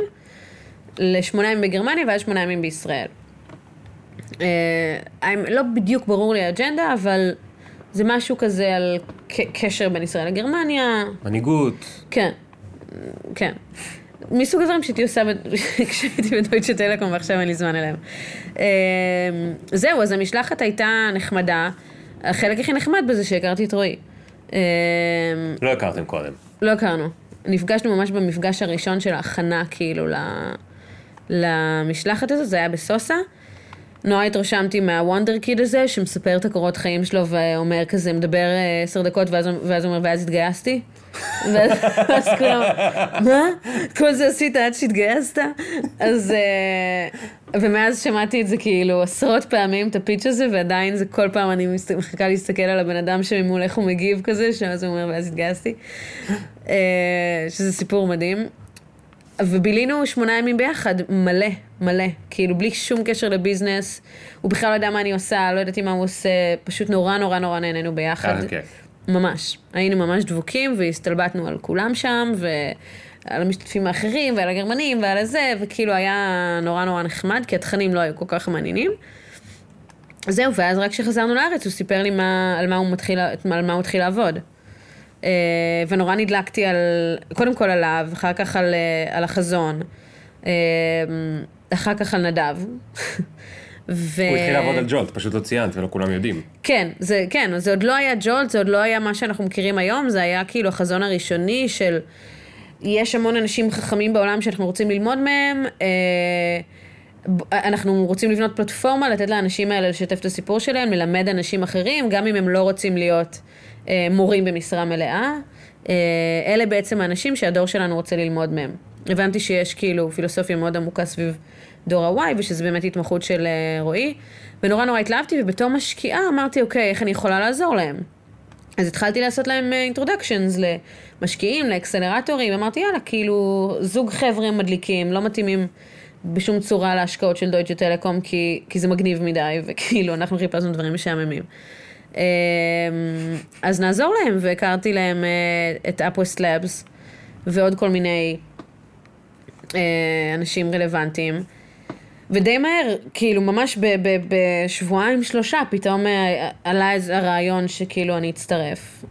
לשמונה ימים בגרמניה ואז שמונה ימים בישראל. אה, לא בדיוק ברור לי האג'נדה, אבל זה משהו כזה על קשר בין ישראל לגרמניה, מנהיגות. כן, כן. מסוג הדברים שהייתי עושה כשהייתי בדויטשה טלקום ועכשיו אין לי זמן אליהם. אמ, זהו, אז המשלחת הייתה נחמדה. החלק הכי נחמד בזה שהכרתי את רועי. אמ, לא הכרתם קודם. לא הכרנו. נפגשנו ממש במפגש הראשון של ההכנה, כאילו, למשלחת הזאת, זה היה בסוסה. נורא התרשמתי מהוונדר קיד הזה, שמספר את הקורות חיים שלו ואומר כזה, מדבר אה, עשר דקות, ואז, ואז אומר, ואז התגייסתי. ואז כולם, מה? כל זה עשית עד שהתגייסת? אז... אה, ומאז שמעתי את זה כאילו עשרות פעמים, את הפיץ' הזה, ועדיין זה כל פעם אני מחכה להסתכל על הבן אדם שממול איך הוא מגיב כזה, שאז הוא אומר, ואז התגייסתי. אה, שזה סיפור מדהים. ובילינו שמונה ימים ביחד, מלא, מלא. כאילו, בלי שום קשר לביזנס. הוא בכלל לא יודע מה אני עושה, לא ידעתי מה הוא עושה, פשוט נורא נורא נורא נהנינו ביחד. ככה כיף. ממש. היינו ממש דבוקים והסתלבטנו על כולם שם, ועל המשתתפים האחרים, ועל הגרמנים, ועל הזה, וכאילו היה נורא נורא נחמד, כי התכנים לא היו כל כך מעניינים. זהו, ואז רק כשחזרנו לארץ הוא סיפר לי מה, על, מה הוא מתחיל, על מה הוא התחיל לעבוד. אה, ונורא נדלקתי על, קודם כל עליו, אחר כך על, אה, על החזון, אה, אחר כך על נדב. ו... הוא התחיל לעבוד על ג'ולט, פשוט לא ציינת ולא כולם יודעים. כן, זה, כן, זה עוד לא היה ג'ולט, זה עוד לא היה מה שאנחנו מכירים היום, זה היה כאילו החזון הראשוני של יש המון אנשים חכמים בעולם שאנחנו רוצים ללמוד מהם, אנחנו רוצים לבנות פלטפורמה, לתת לאנשים האלה לשתף את הסיפור שלהם, ללמד אנשים אחרים, גם אם הם לא רוצים להיות מורים במשרה מלאה. אה, אלה בעצם האנשים שהדור שלנו רוצה ללמוד מהם. הבנתי שיש כאילו פילוסופיה מאוד עמוקה סביב דור ה-Y, ושזה באמת התמחות של אה, רועי, ונורא נורא התלהבתי, ובתור משקיעה אמרתי, אוקיי, איך אני יכולה לעזור להם? אז התחלתי לעשות להם אינטרודקשנס למשקיעים, לאקסלרטורים, אמרתי, יאללה, כאילו, זוג חבר'ה מדליקים, לא מתאימים בשום צורה להשקעות של דויטשה טלקום, כי, כי זה מגניב מדי, וכאילו, אנחנו חיפשנו דברים משעממים. אמ, אז נעזור להם, והכרתי להם אה, את UpWest Labs, ועוד כל מיני אה, אנשים רלוונטיים. ודי מהר, כאילו ממש בשבועיים שלושה, פתאום אה, עלה איזה הרעיון שכאילו אני אצטרף.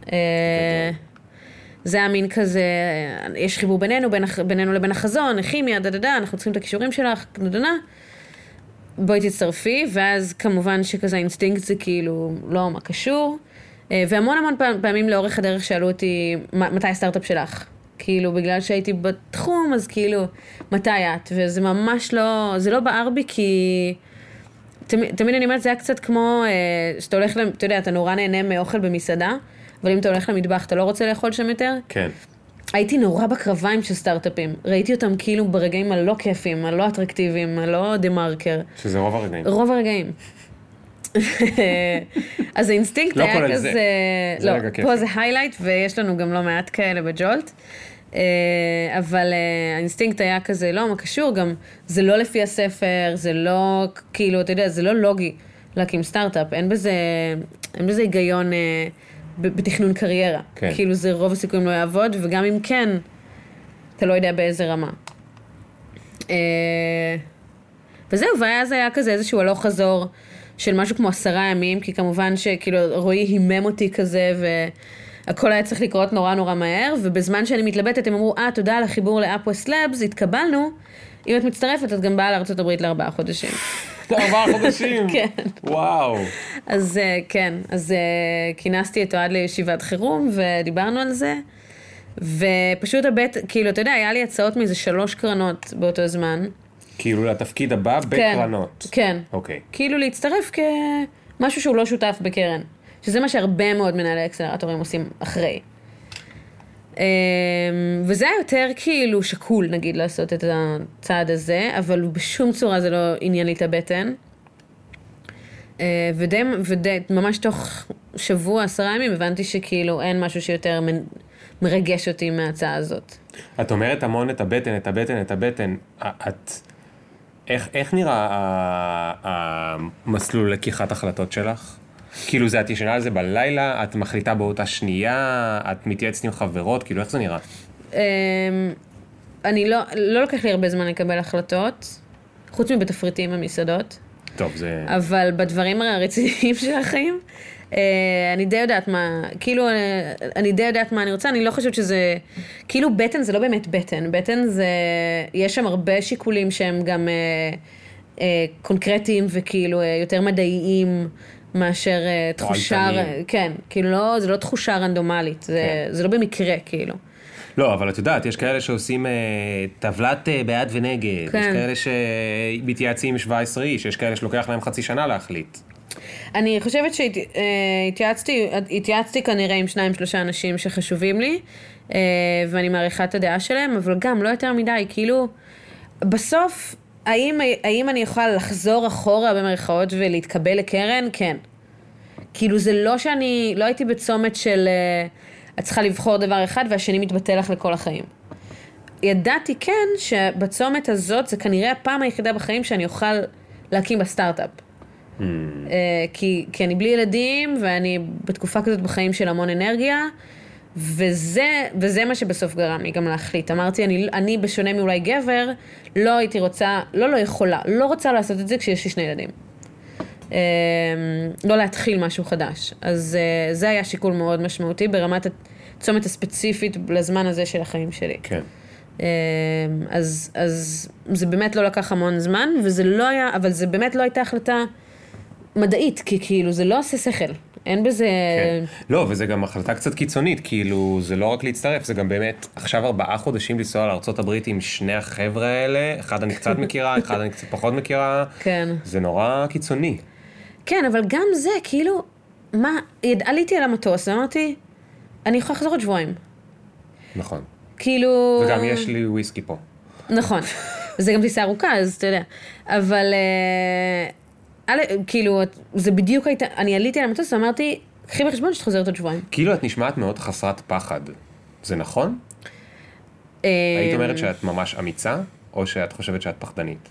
זה היה מין כזה, יש חיבור בינינו, בינינו לבין החזון, כימיה, דה דה דה, אנחנו צריכים את הכישורים שלך, דה דה דה. בואי תצטרפי, ואז כמובן שכזה האינסטינקט זה כאילו, לא, מה קשור. אה, והמון המון פעמים לאורך הדרך שאלו אותי, "מ- מתי הסטארט-אפ שלך? כאילו, בגלל שהייתי בתחום, אז כאילו, מתי את? וזה ממש לא, זה לא בער בי כי... תמיד, תמיד אני אומרת, זה היה קצת כמו אה, שאתה הולך, אתה יודע, אתה נורא נהנה מאוכל במסעדה, אבל אם אתה הולך למטבח, אתה לא רוצה לאכול שם יותר? כן. הייתי נורא בקרביים של סטארט-אפים. ראיתי אותם כאילו ברגעים הלא כיפים, הלא אטרקטיביים, הלא TheMarker. שזה רוב הרגעים. רוב הרגעים. אז האינסטינקט לא היה כזה... זה. זה לא. פה זה highlight, ויש לנו גם לא מעט כאלה בג'ולט. אה, אבל אה, האינסטינקט היה כזה, לא, מה קשור, גם זה לא לפי הספר, זה לא, כאילו, אתה יודע, זה לא לוגי להקים סטארט-אפ, אין בזה, אין בזה היגיון אה, בתכנון קריירה. כן. כאילו, זה רוב הסיכויים לא יעבוד, וגם אם כן, אתה לא יודע באיזה רמה. אה, וזהו, ואז היה כזה איזשהו הלוך חזור של משהו כמו עשרה ימים, כי כמובן שכאילו רועי הימם אותי כזה, והכל היה צריך לקרות נורא נורא מהר, ובזמן שאני מתלבטת הם אמרו, אה, תודה על החיבור לאפווסט לאבס, התקבלנו, אם את מצטרפת את גם באה לארה"ב לארבעה חודשים. ארבעה חודשים. כן. וואו. אז אה, כן, אז אה, כינסתי את אוהד לישיבת חירום ודיברנו על זה. ופשוט הבט, כאילו, אתה יודע, היה לי הצעות מאיזה שלוש קרנות באותו זמן. כאילו לתפקיד הבא בקרנות. כן. אוקיי. כאילו להצטרף כמשהו שהוא לא שותף בקרן. שזה מה שהרבה מאוד מנהלי אקסלרטורים עושים אחרי. אמ, וזה היה יותר כאילו שקול, נגיד, לעשות את הצעד הזה, אבל בשום צורה זה לא עניין לי את הבטן. אה, ודי, ודי, ממש תוך שבוע, עשרה ימים, הבנתי שכאילו אין משהו שיותר מ- מרגש אותי מההצעה הזאת. את אומרת המון את הבטן, את הבטן, את הבטן. את... איך, איך נראה המסלול לקיחת החלטות שלך? כאילו זה את ישנה על זה בלילה, את מחליטה באותה שנייה, את מתייעצת עם חברות, כאילו איך זה נראה? אמ, אני לא, לא לוקח לי הרבה זמן לקבל החלטות, חוץ מבתפריטים במסעדות, טוב, זה... אבל בדברים הרציניים של החיים, אה, אני די יודעת מה, כאילו, אה, אני די יודעת מה אני רוצה, אני לא חושבת שזה, כאילו בטן זה לא באמת בטן, בטן זה, יש שם הרבה שיקולים שהם גם אה, אה, קונקרטיים וכאילו אה, יותר מדעיים. מאשר אה, תחושה, תועלתניים. כן, כאילו לא, זה לא תחושה רנדומלית, זה, כן. זה לא במקרה, כאילו. לא, אבל את יודעת, יש כאלה שעושים אה, טבלת אה, בעד ונגד, כן. יש כאלה שמתייעצים עם 17 איש, יש כאלה שלוקח להם חצי שנה להחליט. אני חושבת שהתייעצתי, התייעצתי כנראה עם שניים שלושה אנשים שחשובים לי, אה, ואני מעריכה את הדעה שלהם, אבל גם לא יותר מדי, כאילו, בסוף, האם, האם אני יכולה לחזור אחורה במרכאות ולהתקבל לקרן? כן. כאילו זה לא שאני, לא הייתי בצומת של אה, את צריכה לבחור דבר אחד והשני מתבטל לך לכל החיים. ידעתי כן שבצומת הזאת זה כנראה הפעם היחידה בחיים שאני אוכל להקים בסטארט-אפ. אה, כי, כי אני בלי ילדים ואני בתקופה כזאת בחיים של המון אנרגיה, וזה, וזה מה שבסוף גרם לי גם להחליט. אמרתי, אני, אני בשונה מאולי גבר, לא הייתי רוצה, לא לא יכולה, לא רוצה לעשות את זה כשיש לי שני ילדים. אה, לא להתחיל משהו חדש. אז אה, זה היה שיקול מאוד משמעותי ברמת הצומת הספציפית לזמן הזה של החיים שלי. כן. אה, אז, אז זה באמת לא לקח המון זמן, וזה לא היה, אבל זה באמת לא הייתה החלטה מדעית, כי כאילו זה לא עושה שכל. אין בזה... כן. לא, וזה גם החלטה קצת קיצונית, כאילו, זה לא רק להצטרף, זה גם באמת, עכשיו ארבעה חודשים לנסוע לארה"ב עם שני החבר'ה האלה, אחד אני קצת מכירה, אחד אני קצת פחות מכירה, כן. זה נורא קיצוני. כן, אבל גם זה, כאילו, מה, יד- עליתי על המטוס ואמרתי, אני יכולה לחזור עוד שבועיים. נכון. כאילו... וגם יש לי וויסקי פה. נכון. זה גם טיסה ארוכה, אז אתה יודע. אבל, אה, א', כאילו, זה בדיוק הייתה, אני עליתי על המטוס ואמרתי, קחי בחשבון שאת חוזרת עוד שבועיים. כאילו את נשמעת מאוד חסרת פחד. זה נכון? אה, היית אומרת שאת ממש אמיצה, או שאת חושבת שאת פחדנית?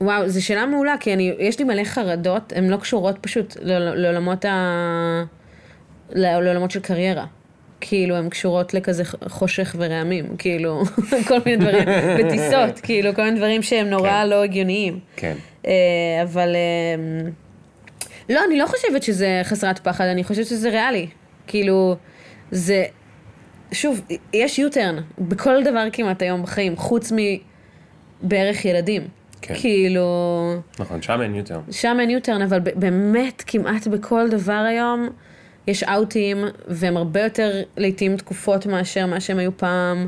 וואו, זו שאלה מעולה, כי אני, יש לי מלא חרדות, הן לא קשורות פשוט לעול- לעולמות ה... לעולמות של קריירה. כאילו, הן קשורות לכזה חושך ורעמים, כאילו, כל מיני דברים, בטיסות, כאילו, כל מיני דברים שהם נורא כן. לא הגיוניים. כן. אה, אבל... אה, לא, אני לא חושבת שזה חסרת פחד, אני חושבת שזה ריאלי. כאילו, זה, שוב, יש U-turn בכל דבר כמעט היום בחיים, חוץ מבערך ילדים. כן. כאילו, נכון, שם אין יותר. שם אין U-turn, אבל באמת כמעט בכל דבר היום יש אאוטים, והם הרבה יותר לעיתים תקופות מאשר מה שהם היו פעם.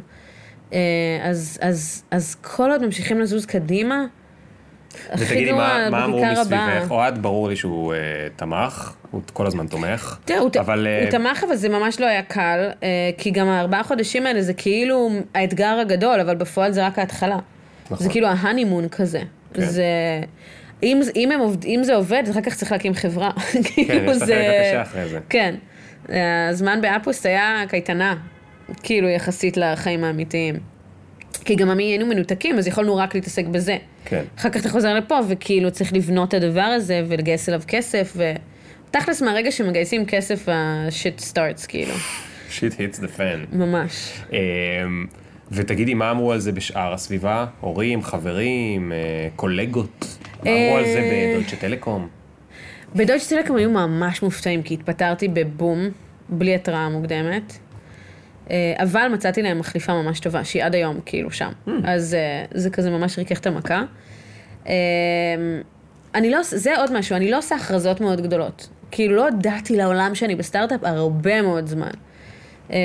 אה, אז, אז, אז כל עוד ממשיכים לזוז קדימה, ותגידי, מה, מה אמרו. מסביבך? אוהד, ברור לי שהוא אה, תמך, הוא כל הזמן תומך. תראה, הוא, אבל... אה, הוא תמך, אבל זה ממש לא היה קל, אה, כי גם הארבעה חודשים האלה זה כאילו האתגר הגדול, אבל בפועל זה רק ההתחלה. נכון. זה כאילו ההנימון כזה. כן. זה... אם, אם, הם עובד, אם זה עובד, אחר כך צריך להקים חברה. כן, כאילו יש את החלק הקשה אחרי זה. כן. הזמן באפוס היה קייטנה, כאילו יחסית לחיים האמיתיים. כי גם עמי היינו מנותקים, אז יכולנו רק להתעסק בזה. כן. אחר כך אתה חוזר לפה, וכאילו צריך לבנות את הדבר הזה, ולגייס אליו כסף, ו... תכלס מהרגע שמגייסים כסף, ה-shit starts, כאילו. שיט hits the fan. ממש. אמ, ותגידי, מה אמרו על זה בשאר הסביבה? הורים, חברים, אה, קולגות? מה אמרו על זה אה, בדויטשה טלקום? בדויטש טלקום היו ממש מופתעים, כי התפטרתי בבום, בלי התראה מוקדמת. אה, אבל מצאתי להם מחליפה ממש טובה, שהיא עד היום כאילו שם. אז אה, זה כזה ממש ריכך את המכה. אני לא, זה עוד משהו, אני לא עושה הכרזות מאוד גדולות. כאילו לא הודעתי לעולם שאני בסטארט-אפ הרבה מאוד זמן. אה,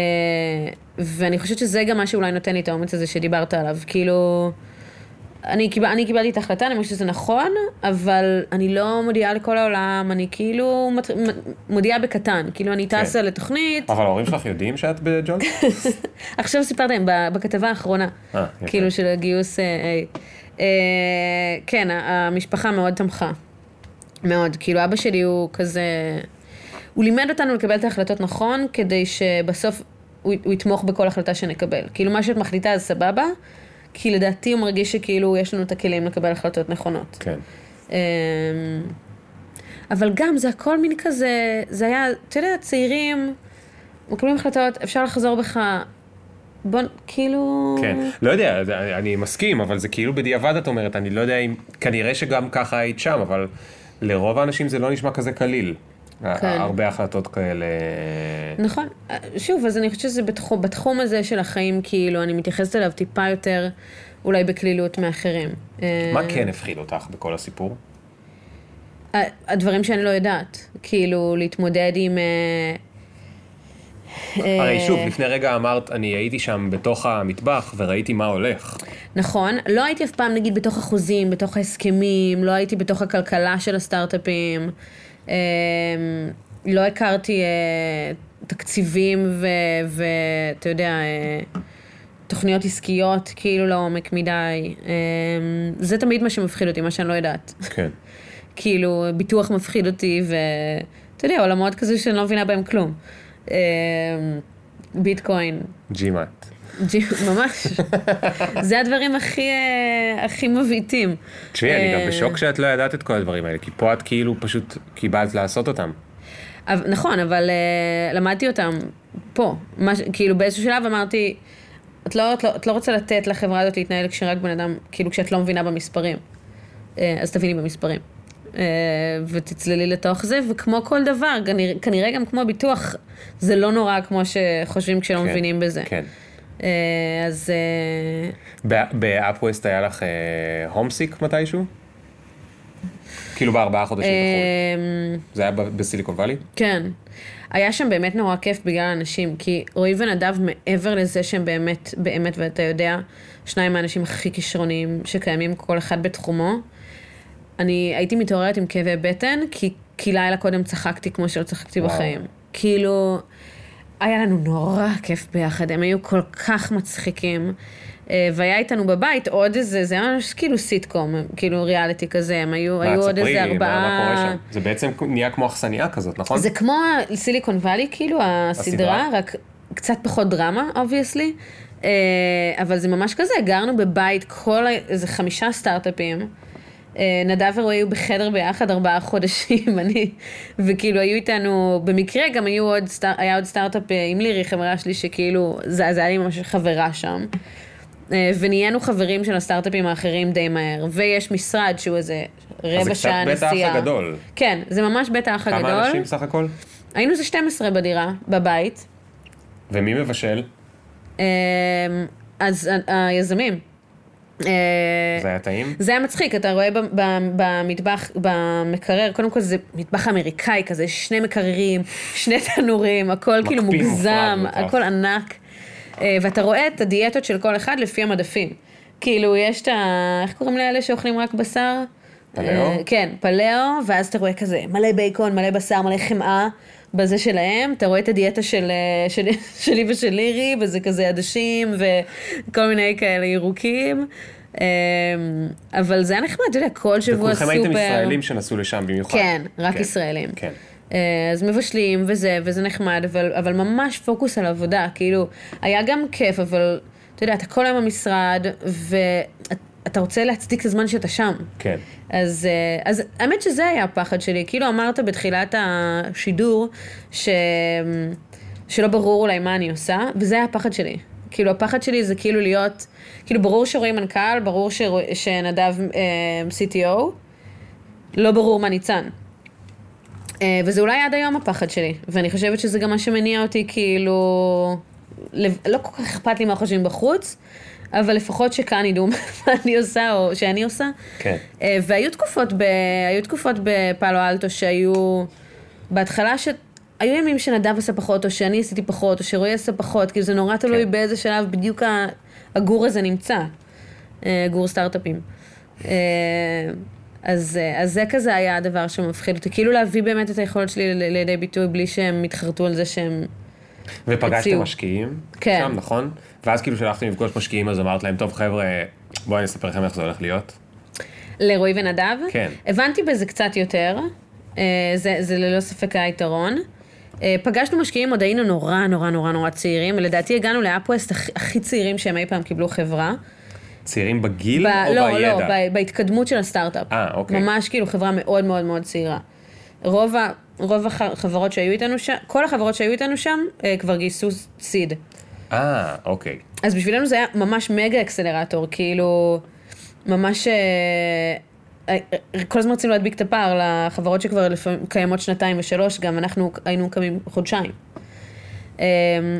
ואני חושבת שזה גם מה שאולי נותן לי את האומץ הזה שדיברת עליו. כאילו, אני, קיבל, אני קיבלתי את ההחלטה, אני חושבת שזה נכון, אבל אני לא מודיעה לכל העולם, אני כאילו מת- מודיעה בקטן. כאילו, אני טסה כן. לתוכנית, אבל ההורים שלך יודעים שאת בג'ולט? עכשיו סיפרתי להם בכתבה האחרונה, אה, יפה. כאילו של הגיוס אה, A. אה, כן, המשפחה מאוד תמכה. מאוד. כאילו, אבא שלי הוא כזה... הוא לימד אותנו לקבל את ההחלטות נכון, כדי שבסוף הוא, הוא יתמוך בכל החלטה שנקבל. כאילו, מה שאת מחליטה אז סבבה, כי לדעתי הוא מרגיש שכאילו יש לנו את הכלים לקבל החלטות נכונות. כן. אמ, אבל גם זה הכל מין כזה, זה היה, אתה יודע, צעירים, מקבלים החלטות, אפשר לחזור בך, בוא, כאילו... כן, לא יודע, זה- אני מסכים, אבל זה כאילו בדיעבד את אומרת, אני לא יודע אם, כנראה שגם ככה היית שם, אבל לרוב האנשים זה לא נשמע כזה קליל. כן. הרבה החלטות כאלה. נכון. שוב, אז אני חושבת שזה בתחום, בתחום הזה של החיים, כאילו, אני מתייחסת אליו טיפה יותר, אולי בקלילות מאחרים. מה אה, כן הפחיד אותך בכל הסיפור? הדברים שאני לא יודעת, כאילו, להתמודד עם... אה, הרי אה, שוב, לפני רגע אמרת, אני הייתי שם בתוך המטבח וראיתי מה הולך. נכון, לא הייתי אף פעם נגיד בתוך החוזים, בתוך ההסכמים, לא הייתי בתוך הכלכלה של הסטארט-אפים, לא הכרתי אה, תקציבים ואתה יודע, אה, תוכניות עסקיות כאילו לעומק מדי. אה, זה תמיד מה שמפחיד אותי, מה שאני לא יודעת. כן. כאילו, ביטוח מפחיד אותי, ואתה יודע, עולמות כזה שאני לא מבינה בהם כלום. אה, ביטקוין, ג'ימאט. ממש. זה הדברים הכי, אה, הכי מבעיטים. תשמעי, אני אה, גם בשוק שאת לא ידעת את כל הדברים האלה, כי פה את כאילו פשוט קיבלת לעשות אותם. נכון, אבל אה, למדתי אותם פה. מה ש- כאילו באיזשהו שלב אמרתי, את לא, את, לא, את לא רוצה לתת לחברה הזאת להתנהל כשרק בן אדם, כאילו כשאת לא מבינה במספרים. אה, אז תביני במספרים. אה, ותצללי לתוך זה, וכמו כל דבר, כנראה, כנראה גם כמו ביטוח, זה לא נורא כמו שחושבים כשלא כן, מבינים בזה. כן. אה, אז אה, באפווסט היה לך הומסיק מתישהו? כאילו בארבעה חודשים בחו"ל. אה, זה היה בסיליקון וואלי? כן. היה שם באמת נורא כיף בגלל האנשים, כי רועי ונדב, מעבר לזה שהם באמת, באמת, ואתה יודע, שניים מהאנשים הכי כישרוניים שקיימים, כל אחד בתחומו, אני הייתי מתעוררת עם כאבי בטן, כי, כי לילה קודם צחקתי כמו שלא צחקתי וואו. בחיים. כאילו, היה לנו נורא כיף ביחד, הם היו כל כך מצחיקים. אה, והיה איתנו בבית עוד איזה, זה היה ממש כאילו סיטקום, כאילו ריאליטי כזה, הם היו, היו עוד איזה מה- ארבעה... מה קורה שם? זה בעצם נהיה כמו אכסניה כזאת, נכון? זה כמו Silicon Valley, כאילו, הסדרה, הסדרה? רק קצת פחות דרמה, obviously. אבל זה ממש כזה, גרנו בבית כל, איזה חמישה סטארט-אפים. אה, נדב ורועי היו בחדר ביחד ארבעה חודשים, אני, וכאילו היו איתנו, במקרה גם היו עוד, סטאר, היה עוד סטארט-אפ אה, עם לירי, חברה שלי, שכאילו, זה, זה היה לי ממש חברה שם. אה, ונהיינו חברים של הסטארט-אפים האחרים די מהר, ויש משרד שהוא איזה אז רבע זה קצת שעה בית האח נסיעה. הגדול. כן, זה ממש בית האח הגדול. כמה אנשים סך הכל? היינו איזה 12 בדירה, בבית. ומי מבשל? אז היזמים. אה, זה היה טעים? זה היה מצחיק, אתה רואה במטבח, במקרר, קודם כל זה מטבח אמריקאי כזה, שני מקררים, שני תנורים, הכל כאילו מוגזם. הכל ענק. אה, ואתה רואה את הדיאטות של כל אחד לפי המדפים. כאילו, יש את ה... איך קוראים לאלה שאוכלים רק בשר? פלאו? אה, כן, פלאו, ואז אתה רואה כזה מלא בייקון, מלא בשר, מלא חמאה בזה שלהם. אתה רואה את הדיאטה של, אה, של, שלי ושל לירי, וזה כזה עדשים וכל מיני כאלה ירוקים. אה, אבל זה היה נחמד, אתה יודע, כל שבוע וכולכם סופר. הייתם ישראלים שנסעו לשם במיוחד. כן, רק ישראלים. כן. אה, אז מבשלים וזה, וזה נחמד, אבל, אבל ממש פוקוס על עבודה, כאילו, היה גם כיף, אבל אתה יודע, אתה כל היום במשרד, ואתה רוצה להצדיק את הזמן שאתה שם. כן. אז, אה, אז האמת שזה היה הפחד שלי, כאילו אמרת בתחילת השידור, ש... שלא ברור אולי מה אני עושה, וזה היה הפחד שלי. כאילו הפחד שלי זה כאילו להיות, כאילו ברור שרועי מנכ"ל, ברור שרוא... שנדב אה, CTO, לא ברור מה ניצן. אה, וזה אולי עד היום הפחד שלי, ואני חושבת שזה גם מה שמניע אותי, כאילו, לב- לא כל כך אכפת לי מה חושבים בחוץ, אבל לפחות שכאן ידעו מה אני עושה, או שאני עושה. כן. אה, והיו תקופות, ב... היו תקופות בפאלו אלטו שהיו, בהתחלה ש... היו ימים שנדב עשה פחות, או שאני עשיתי פחות, או שרועי עשה פחות, כאילו זה נורא תלוי כן. באיזה שלב בדיוק הגור הזה נמצא, אה, גור סטארט-אפים. אה, אז, אז זה כזה היה הדבר שמפחיד אותי, כאילו להביא באמת את היכולת שלי לידי ביטוי בלי שהם יתחרטו על זה שהם... ופגשתם הציעו. משקיעים? כן. שם, נכון? ואז כאילו שלחתם לפגוש משקיעים, אז אמרת להם, טוב חבר'ה, בואו אני אספר לכם איך זה הולך להיות. לרועי ונדב. כן. הבנתי בזה קצת יותר, אה, זה, זה ללא ספק היה יתרון. אה, פגשנו משקיעים, עוד היינו נורא נורא נורא נורא צעירים, לדעתי הגענו לאפווסט הכי, צעירים שהם אי פעם קיבלו חברה. צעירים בגיל ב- או לא, בידע? לא, ב- בהתקדמות של הסטארט-אפ. אה, אוקיי. ממש כאילו חברה מאוד מאוד מאוד צעירה. רוב, ה, רוב החברות שהיו איתנו שם, כל החברות שהיו איתנו שם אה, כבר גייסו סיד. אה, אוקיי. אז בשבילנו זה היה ממש מגה אקסלרטור, כאילו, ממש... אה, אה, כל הזמן רצינו להדביק את הפער לחברות שכבר לפעמים קיימות שנתיים ושלוש, גם אנחנו היינו קמים חודשיים. אה,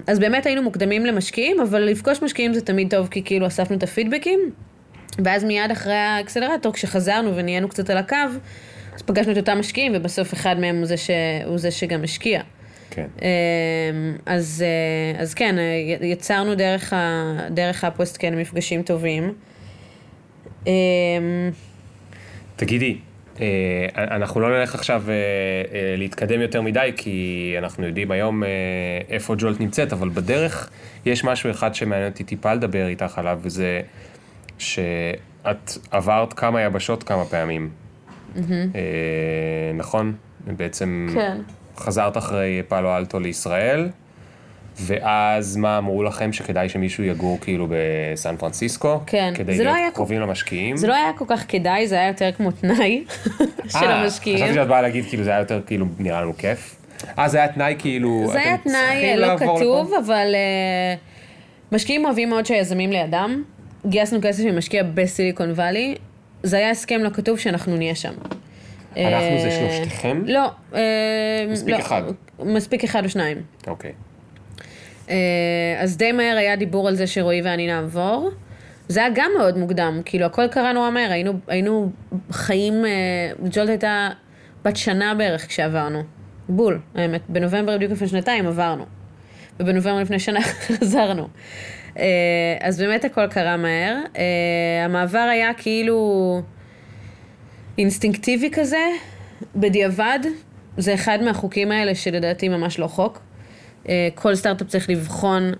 אז באמת היינו מוקדמים למשקיעים, אבל לפגוש משקיעים זה תמיד טוב, כי כאילו אספנו את הפידבקים, ואז מיד אחרי האקסלרטור, כשחזרנו ונהיינו קצת על הקו, אז פגשנו את אותם משקיעים, ובסוף אחד מהם הוא זה, ש... הוא זה שגם השקיע. כן. אמ, אז, אה, אז כן, אה, יצרנו דרך, ה, דרך הפוסט כן מפגשים טובים. אמ, תגידי, אה, אנחנו לא נלך עכשיו להתקדם יותר מדי, כי אנחנו יודעים היום איפה ג'ולט נמצאת, אבל בדרך יש משהו אחד שמעניין אותי טיפה לדבר איתך עליו, וזה שאת עברת כמה יבשות כמה פעמים. אה, נכון? בעצם כן. חזרת אחרי פאלו אלטו לישראל, ואז מה אמרו לכם שכדאי שמישהו יגור כאילו בסן פרנסיסקו? כן, כדי לא להיות היה כל- קרובים למשקיעים? זה לא היה כל כך כדאי, זה היה יותר כמו תנאי של אה, המשקיעים. חשבתי שאת באה להגיד כאילו זה היה יותר כאילו נראה לנו כיף. אה, זה היה תנאי כאילו, זה היה תנאי אה, לא כתוב, לפה? אבל אה, משקיעים אוהבים מאוד שהיזמים לידם. גייסנו כסף ממשקיע בסיליקון וואלי. זה היה הסכם לא כתוב שאנחנו נהיה שם. אנחנו זה אה, שלושתכם? לא. אה, מספיק לא, אחד. מספיק אחד או שניים. אוקיי. אה, אז די מהר היה דיבור על זה שרועי ואני נעבור. זה היה גם מאוד מוקדם, כאילו הכל קרה נורא מהר, היינו, היינו חיים, ג'ולט הייתה בת שנה בערך כשעברנו. בול, האמת, בנובמבר בדיוק לפני שנתיים עברנו. ובנובמבר לפני שנה חזרנו. אז באמת הכל קרה מהר. המעבר היה כאילו אינסטינקטיבי כזה, בדיעבד. זה אחד מהחוקים האלה שלדעתי ממש לא חוק. אה, כל סטארט-אפ צריך לבחון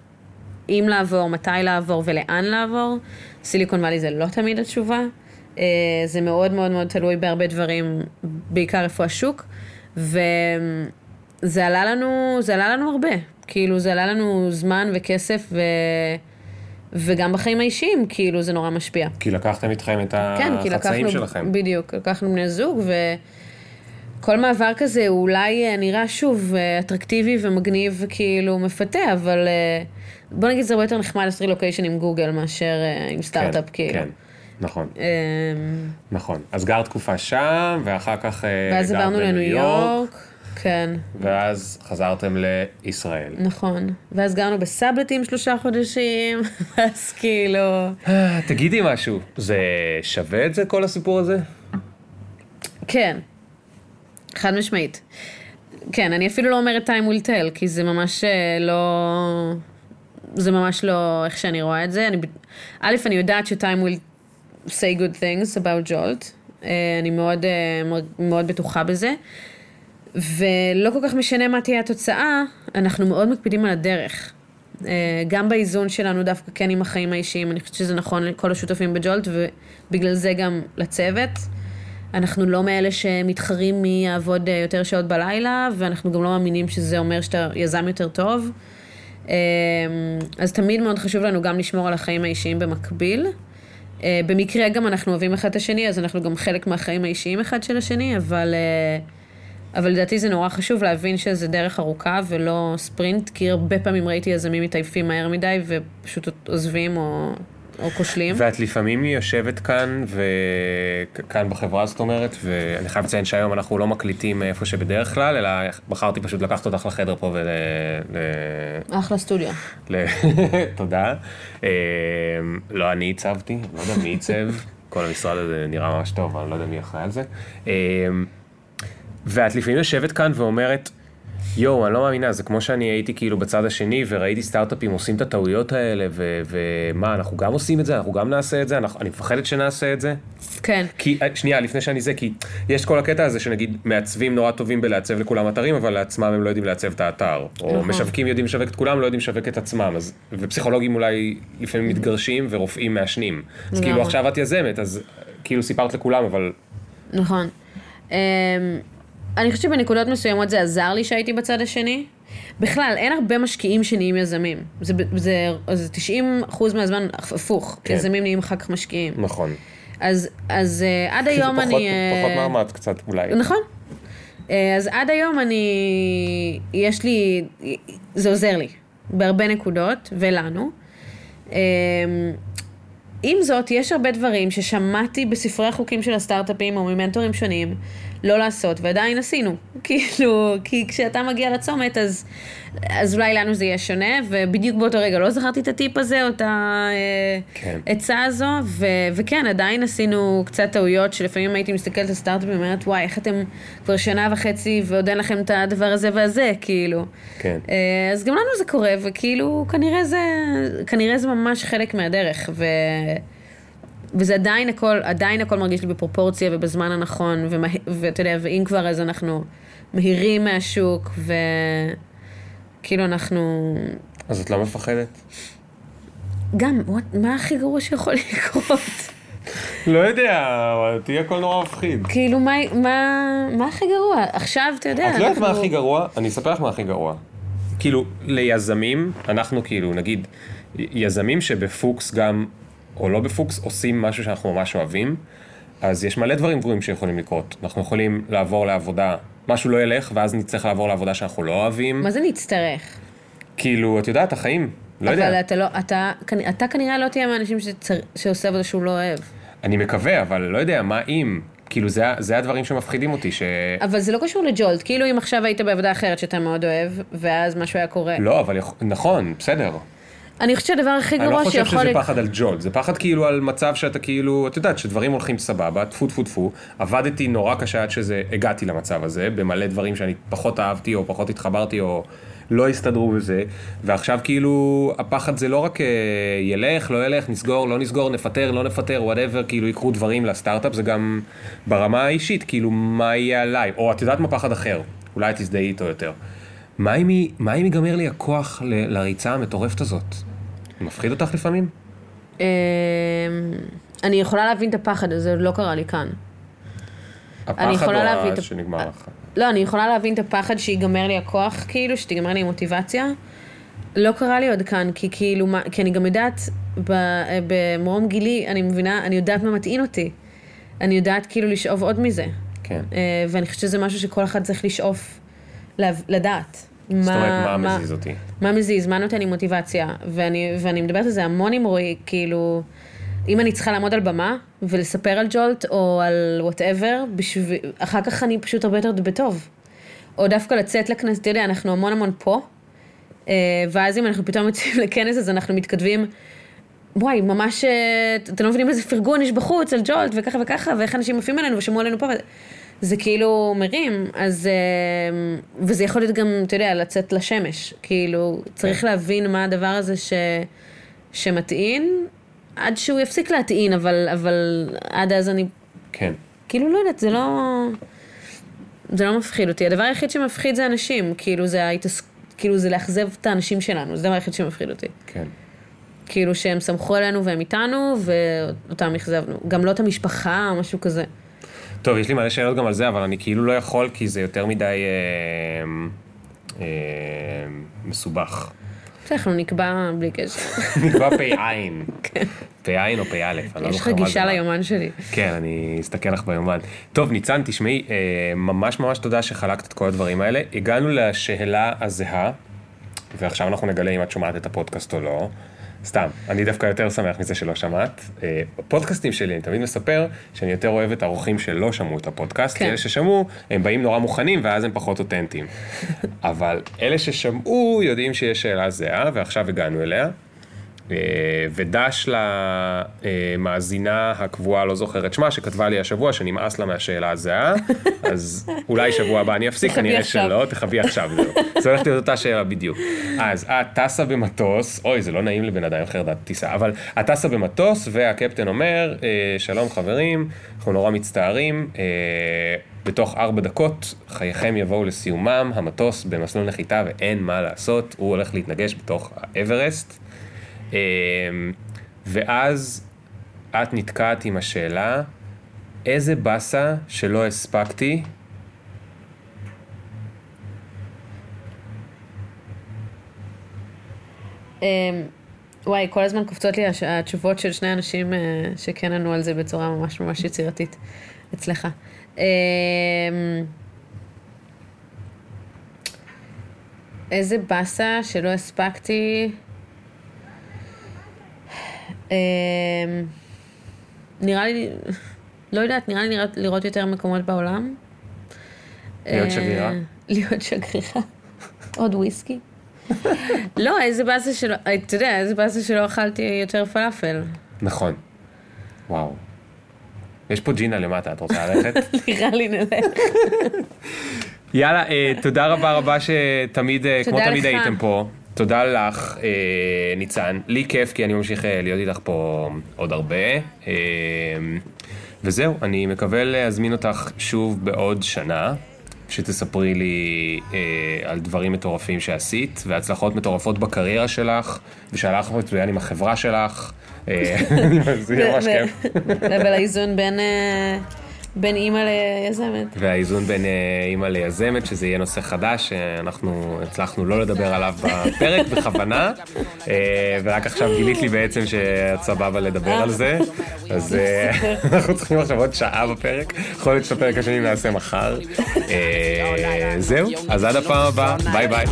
אם לעבור, מתי לעבור ולאן לעבור. סיליקון וואלי זה לא תמיד התשובה. אה, זה מאוד מאוד מאוד תלוי בהרבה דברים, בעיקר איפה השוק. וזה עלה לנו, זה עלה לנו הרבה. כאילו, זה עלה לנו זמן וכסף ו... וגם בחיים האישיים, כאילו, זה נורא משפיע. כי לקחתם איתכם את כן, כי החצאים לקחנו, שלכם. בדיוק, לקחנו בני זוג, וכל מעבר כזה הוא אולי אה, נראה שוב אה, אטרקטיבי ומגניב וכאילו מפתה, אבל אה, בוא נגיד זה הרבה יותר נחמד לעשות רילוקיישן עם גוגל מאשר עם סטארט-אפ, כן, כאילו. כן, נכון, אה, נכון. אז גר תקופה שם, ואחר כך אה, ואז גרת עברנו בניו לניו יורק. כן, ואז חזרתם לישראל. נכון. ואז גרנו בסבלטים שלושה חודשים, ואז כאילו... אה, תגידי משהו, זה שווה את זה כל הסיפור הזה? כן, חד משמעית. כן, אני אפילו לא אומרת time will tell, כי זה ממש אה, לא... זה ממש לא איך שאני רואה את זה. אני... א', אני יודעת ש-time will say good things about Jolt. אה, אני מאוד, מאוד בטוחה בזה. ולא כל כך משנה מה תהיה התוצאה, אנחנו מאוד מקפידים על הדרך. אה, גם באיזון שלנו דווקא כן עם החיים האישיים, אני חושבת שזה נכון לכל השותפים בג'ולט, ובגלל זה גם לצוות. אנחנו לא מאלה שמתחרים מי יעבוד אה, יותר שעות בלילה, ואנחנו גם לא מאמינים שזה אומר שאתה יזם יותר טוב. אה, אז תמיד מאוד חשוב לנו גם לשמור על החיים האישיים במקביל. במקרה גם אנחנו אוהבים אחד את השני, אז אנחנו גם חלק מהחיים האישיים אחד של השני, אבל... אבל לדעתי זה נורא חשוב להבין שזה דרך ארוכה ולא ספרינט, כי הרבה פעמים ראיתי יזמים מתעייפים מהר מדי ופשוט עוזבים או, או כושלים. ואת לפעמים יושבת כאן, וכאן בחברה זאת אומרת, ואני חייב לציין שהיום אנחנו לא מקליטים איפה שבדרך כלל, אלא בחרתי פשוט לקחת אותך לחדר פה ול... ל... אחלה סטודיו. ל... תודה. אמ, לא אני עיצבתי, לא יודע מי עיצב, כל המשרד הזה נראה ממש טוב, אבל אני לא יודע מי אחראי על זה. ואת לפעמים יושבת כאן ואומרת, יואו, אני לא מאמינה, זה כמו שאני הייתי כאילו בצד השני וראיתי סטארט-אפים עושים את הטעויות האלה, ומה, אנחנו גם עושים את זה, אנחנו גם נעשה את זה, אנחנו, אני מפחדת שנעשה את זה. כן. כי, אה, שנייה, לפני שאני זה, כי יש כל הקטע הזה שנגיד מעצבים נורא טובים בלעצב לכולם אתרים, אבל לעצמם הם לא יודעים לעצב את האתר. או נכון. משווקים יודעים לשווק את כולם, לא יודעים לשווק את עצמם. אז, ופסיכולוגים אולי לפעמים מתגרשים ורופאים מעשנים. אז כאילו עכשיו את יזמת, אז כאילו סיפרת לכולם, אבל... נכון. אמ, אני חושבת שבנקודות מסוימות זה עזר לי שהייתי בצד השני. בכלל, אין הרבה משקיעים שנהיים יזמים. זה, זה, זה 90 אחוז מהזמן הפוך, כן. יזמים נהיים אחר כך משקיעים. נכון. אז, אז uh, עד היום פחות, אני... פחות uh, מאמץ קצת אולי. נכון. Uh, אז עד היום אני... יש לי... זה עוזר לי בהרבה נקודות, ולנו. Uh, עם זאת, יש הרבה דברים ששמעתי בספרי החוקים של הסטארט-אפים או ממנטורים שונים, לא לעשות, ועדיין עשינו. כאילו, כי כשאתה מגיע לצומת, אז, אז אולי לנו זה יהיה שונה, ובדיוק באותו רגע לא זכרתי את הטיפ הזה, או את העצה כן. הזו, ו, וכן, עדיין עשינו קצת טעויות, שלפעמים הייתי מסתכלת על סטארט-אפים ואומרת, וואי, איך אתם כבר שנה וחצי ועוד אין לכם את הדבר הזה והזה, כאילו. כן. אה, אז גם לנו זה קורה, וכאילו, כנראה זה, כנראה זה ממש חלק מהדרך, ו... וזה עדיין הכל, עדיין הכל מרגיש לי בפרופורציה ובזמן הנכון, ומה, ואתה יודע, ואם כבר אז אנחנו מהירים מהשוק, וכאילו אנחנו... אז את לא מפחדת? גם, מה הכי גרוע שיכול לקרות? לא יודע, אותי הכל נורא מפחיד. כאילו, מה, מה, מה הכי גרוע? עכשיו, אתה יודע, את לא יודעת מה הכי גרוע? אני אספר לך מה הכי גרוע. כאילו, ליזמים, אנחנו כאילו, נגיד, יזמים שבפוקס גם או לא בפוקס, עושים משהו שאנחנו ממש אוהבים, אז יש מלא דברים גרועים שיכולים לקרות. אנחנו יכולים לעבור לעבודה, משהו לא ילך, ואז נצטרך לעבור לעבודה שאנחנו לא אוהבים. מה זה נצטרך? כאילו, את יודעת, החיים, לא אבל יודע. אבל אתה לא, אתה, אתה כנראה לא תהיה מהאנשים שצר, שעושה עבודה שהוא לא אוהב. אני מקווה, אבל לא יודע, מה אם? כאילו, זה, זה הדברים שמפחידים אותי, ש... אבל זה לא קשור לג'ולט, כאילו אם עכשיו היית בעבודה אחרת שאתה מאוד אוהב, ואז משהו היה קורה. לא, אבל נכון, בסדר. אני חושבת שהדבר הכי גרוע שיכול... אני לא חושב שזה פחד על ג'ולט, זה פחד כאילו על מצב שאתה כאילו, את יודעת, שדברים הולכים סבבה, טפו טפו טפו, עבדתי נורא קשה עד שזה, הגעתי למצב הזה, במלא דברים שאני פחות אהבתי או פחות התחברתי או לא הסתדרו בזה, ועכשיו כאילו הפחד זה לא רק אה, ילך, לא ילך, נסגור, לא נסגור, נפטר, לא נפטר, whatever, כאילו יקרו דברים לסטארט-אפ, זה גם ברמה האישית, כאילו מה יהיה עליי, או את יודעת מה פחד אחר, אולי תזדהי איתו יותר. מה אם, ייגמר לי הכוח ל, לריצה המטורפת הזאת? מפחיד אותך לפעמים? אמ, אני יכולה להבין את הפחד הזה, לא קרה לי כאן. הפחד או להבין... שנגמר לך? לא, אני יכולה להבין את הפחד שיגמר לי הכוח, כאילו, שתיגמר לי המוטיבציה. לא קרה לי עוד כאן, כי כאילו, מה, כי אני גם יודעת, במרום גילי, אני מבינה, אני יודעת מה מטעין אותי. אני יודעת כאילו לשאוב עוד מזה. כן. אה, ואני חושבת שזה משהו שכל אחד צריך לשאוף לדעת. מה, זאת אומרת, מה מה מזיז אותי? מה מזיז, מה נותן לי מוטיבציה. ואני, ואני מדברת על זה המון עם רועי, כאילו, אם אני צריכה לעמוד על במה ולספר על ג'ולט או על whatever, אחר כך אני פשוט הרבה יותר בטוב. או דווקא לצאת לכנסת, אתה יודע, אנחנו המון המון פה, אה, ואז אם אנחנו פתאום יוצאים לכנס, אז אנחנו מתכתבים, וואי, ממש, אה, אתם לא מבינים איזה פרגון יש בחוץ על ג'ולט, וככה וככה, ואיך אנשים עפים עלינו ושמעו עלינו פה, זה כאילו מרים, אז, אה, וזה יכול להיות גם, אתה יודע, לצאת לשמש, כאילו, צריך כן. להבין מה הדבר הזה ש, שמטעין, עד שהוא יפסיק להטעין, אבל, אבל עד אז אני, כן. כאילו, לא יודעת, זה לא... זה לא מפחיד אותי. הדבר היחיד שמפחיד זה אנשים, כאילו זה ההתעס... כאילו זה לאכזב את האנשים שלנו, זה הדבר היחיד שמפחיד אותי. כן. כאילו שהם סמכו עלינו והם איתנו, ואותם אכזבנו. גם לא את המשפחה או משהו כזה. טוב, יש לי מלא שאלות גם על זה, אבל אני כאילו לא יכול, כי זה יותר מדי אה, אה, מסובך. אנחנו נקבע בלי קשר. נקבע פ"ע. פ"ע או פ"א, אני לא יש לך זוכר מה זה. גישה ליומן שלי. כן, אני אסתכל לך ביומן. טוב, ניצן, תשמעי, אה, ממש ממש תודה שחלקת את כל הדברים האלה. הגענו לשאלה הזהה, ועכשיו אנחנו נגלה אם את שומעת את הפודקאסט או לא. סתם, אני דווקא יותר שמח מזה שלא שמעת. אה, בפודקאסטים שלי אני תמיד מספר שאני יותר אוהב את האורחים שלא שמעו את הפודקאסט, כן. אלה ששמעו, הם באים נורא מוכנים ואז הם פחות אותנטיים. אבל אלה ששמעו יודעים שיש שאלה זהה, ועכשיו הגענו אליה. אה, ודש למאזינה הקבועה, לא זוכר את שמה, שכתבה לי השבוע שנמאס לה מהשאלה הזהה, אז אולי שבוע הבא אני אפסיק, כנראה. שלא, תחבי עכשיו, זהו. זה הולך להיות אותה שאלה בדיוק. אז את טסה במטוס, אוי, זה לא נעים לבן אדם אחר לדעת טיסה, אבל את טסה במטוס, והקפטן אומר, אה, שלום חברים, אנחנו נורא מצטערים, אה, בתוך ארבע דקות חייכם יבואו לסיומם, המטוס במסלול נחיתה ואין מה לעשות, הוא הולך להתנגש בתוך האברסט. אמ, ואז את נתקעת עם השאלה, איזה באסה שלא הספקתי אמ, וואי, כל הזמן קופצות לי התשובות של שני אנשים אה, שכן ענו על זה בצורה ממש ממש יצירתית אצלך. אמ, איזה באסה שלא הספקתי. אמ, נראה לי, לא יודעת, נראה לי לראות, לראות יותר מקומות בעולם. להיות אה, שגרירה? להיות שגרירה. עוד וויסקי. לא, איזה באסה שלא, אתה יודע, איזה באסה שלא אכלתי יותר פלאפל. נכון. וואו. יש פה ג'ינה למטה, את רוצה ללכת? נראה לי נלך. יאללה, אה, תודה רבה רבה שתמיד, אה, כמו תמיד. הייתם פה. תודה לך, אה, ניצן. לי כיף, כי אני ממשיך אה, להיות איתך פה עוד הרבה. אה, וזהו, אני מקווה להזמין אותך שוב בעוד שנה, שתספרי לי אה, על דברים מטורפים שעשית, והצלחות מטורפות בקריירה שלך, ושהלך מצוין עם החברה שלך. אה, זה ממש כיף. ולאיזון בין, אה, בין אימא ליזמת. והאיזון בין אה, אימא ליזמת, שזה יהיה נושא חדש, שאנחנו הצלחנו לא לדבר עליו בפרק בכוונה, אה, ורק עכשיו גילית לי בעצם שאת סבבה לדבר על זה, אז אה, אנחנו צריכים עכשיו עוד שעה בפרק, יכול להיות שאת הפרק השני נעשה מחר. אה, זהו, אז עד הפעם הבאה, ביי ביי.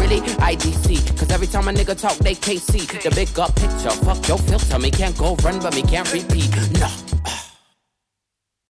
Really? IDC. Cause every time a nigga talk, they KC. The big up picture. Fuck your filter. Me can't go run, but me can't repeat. Nah.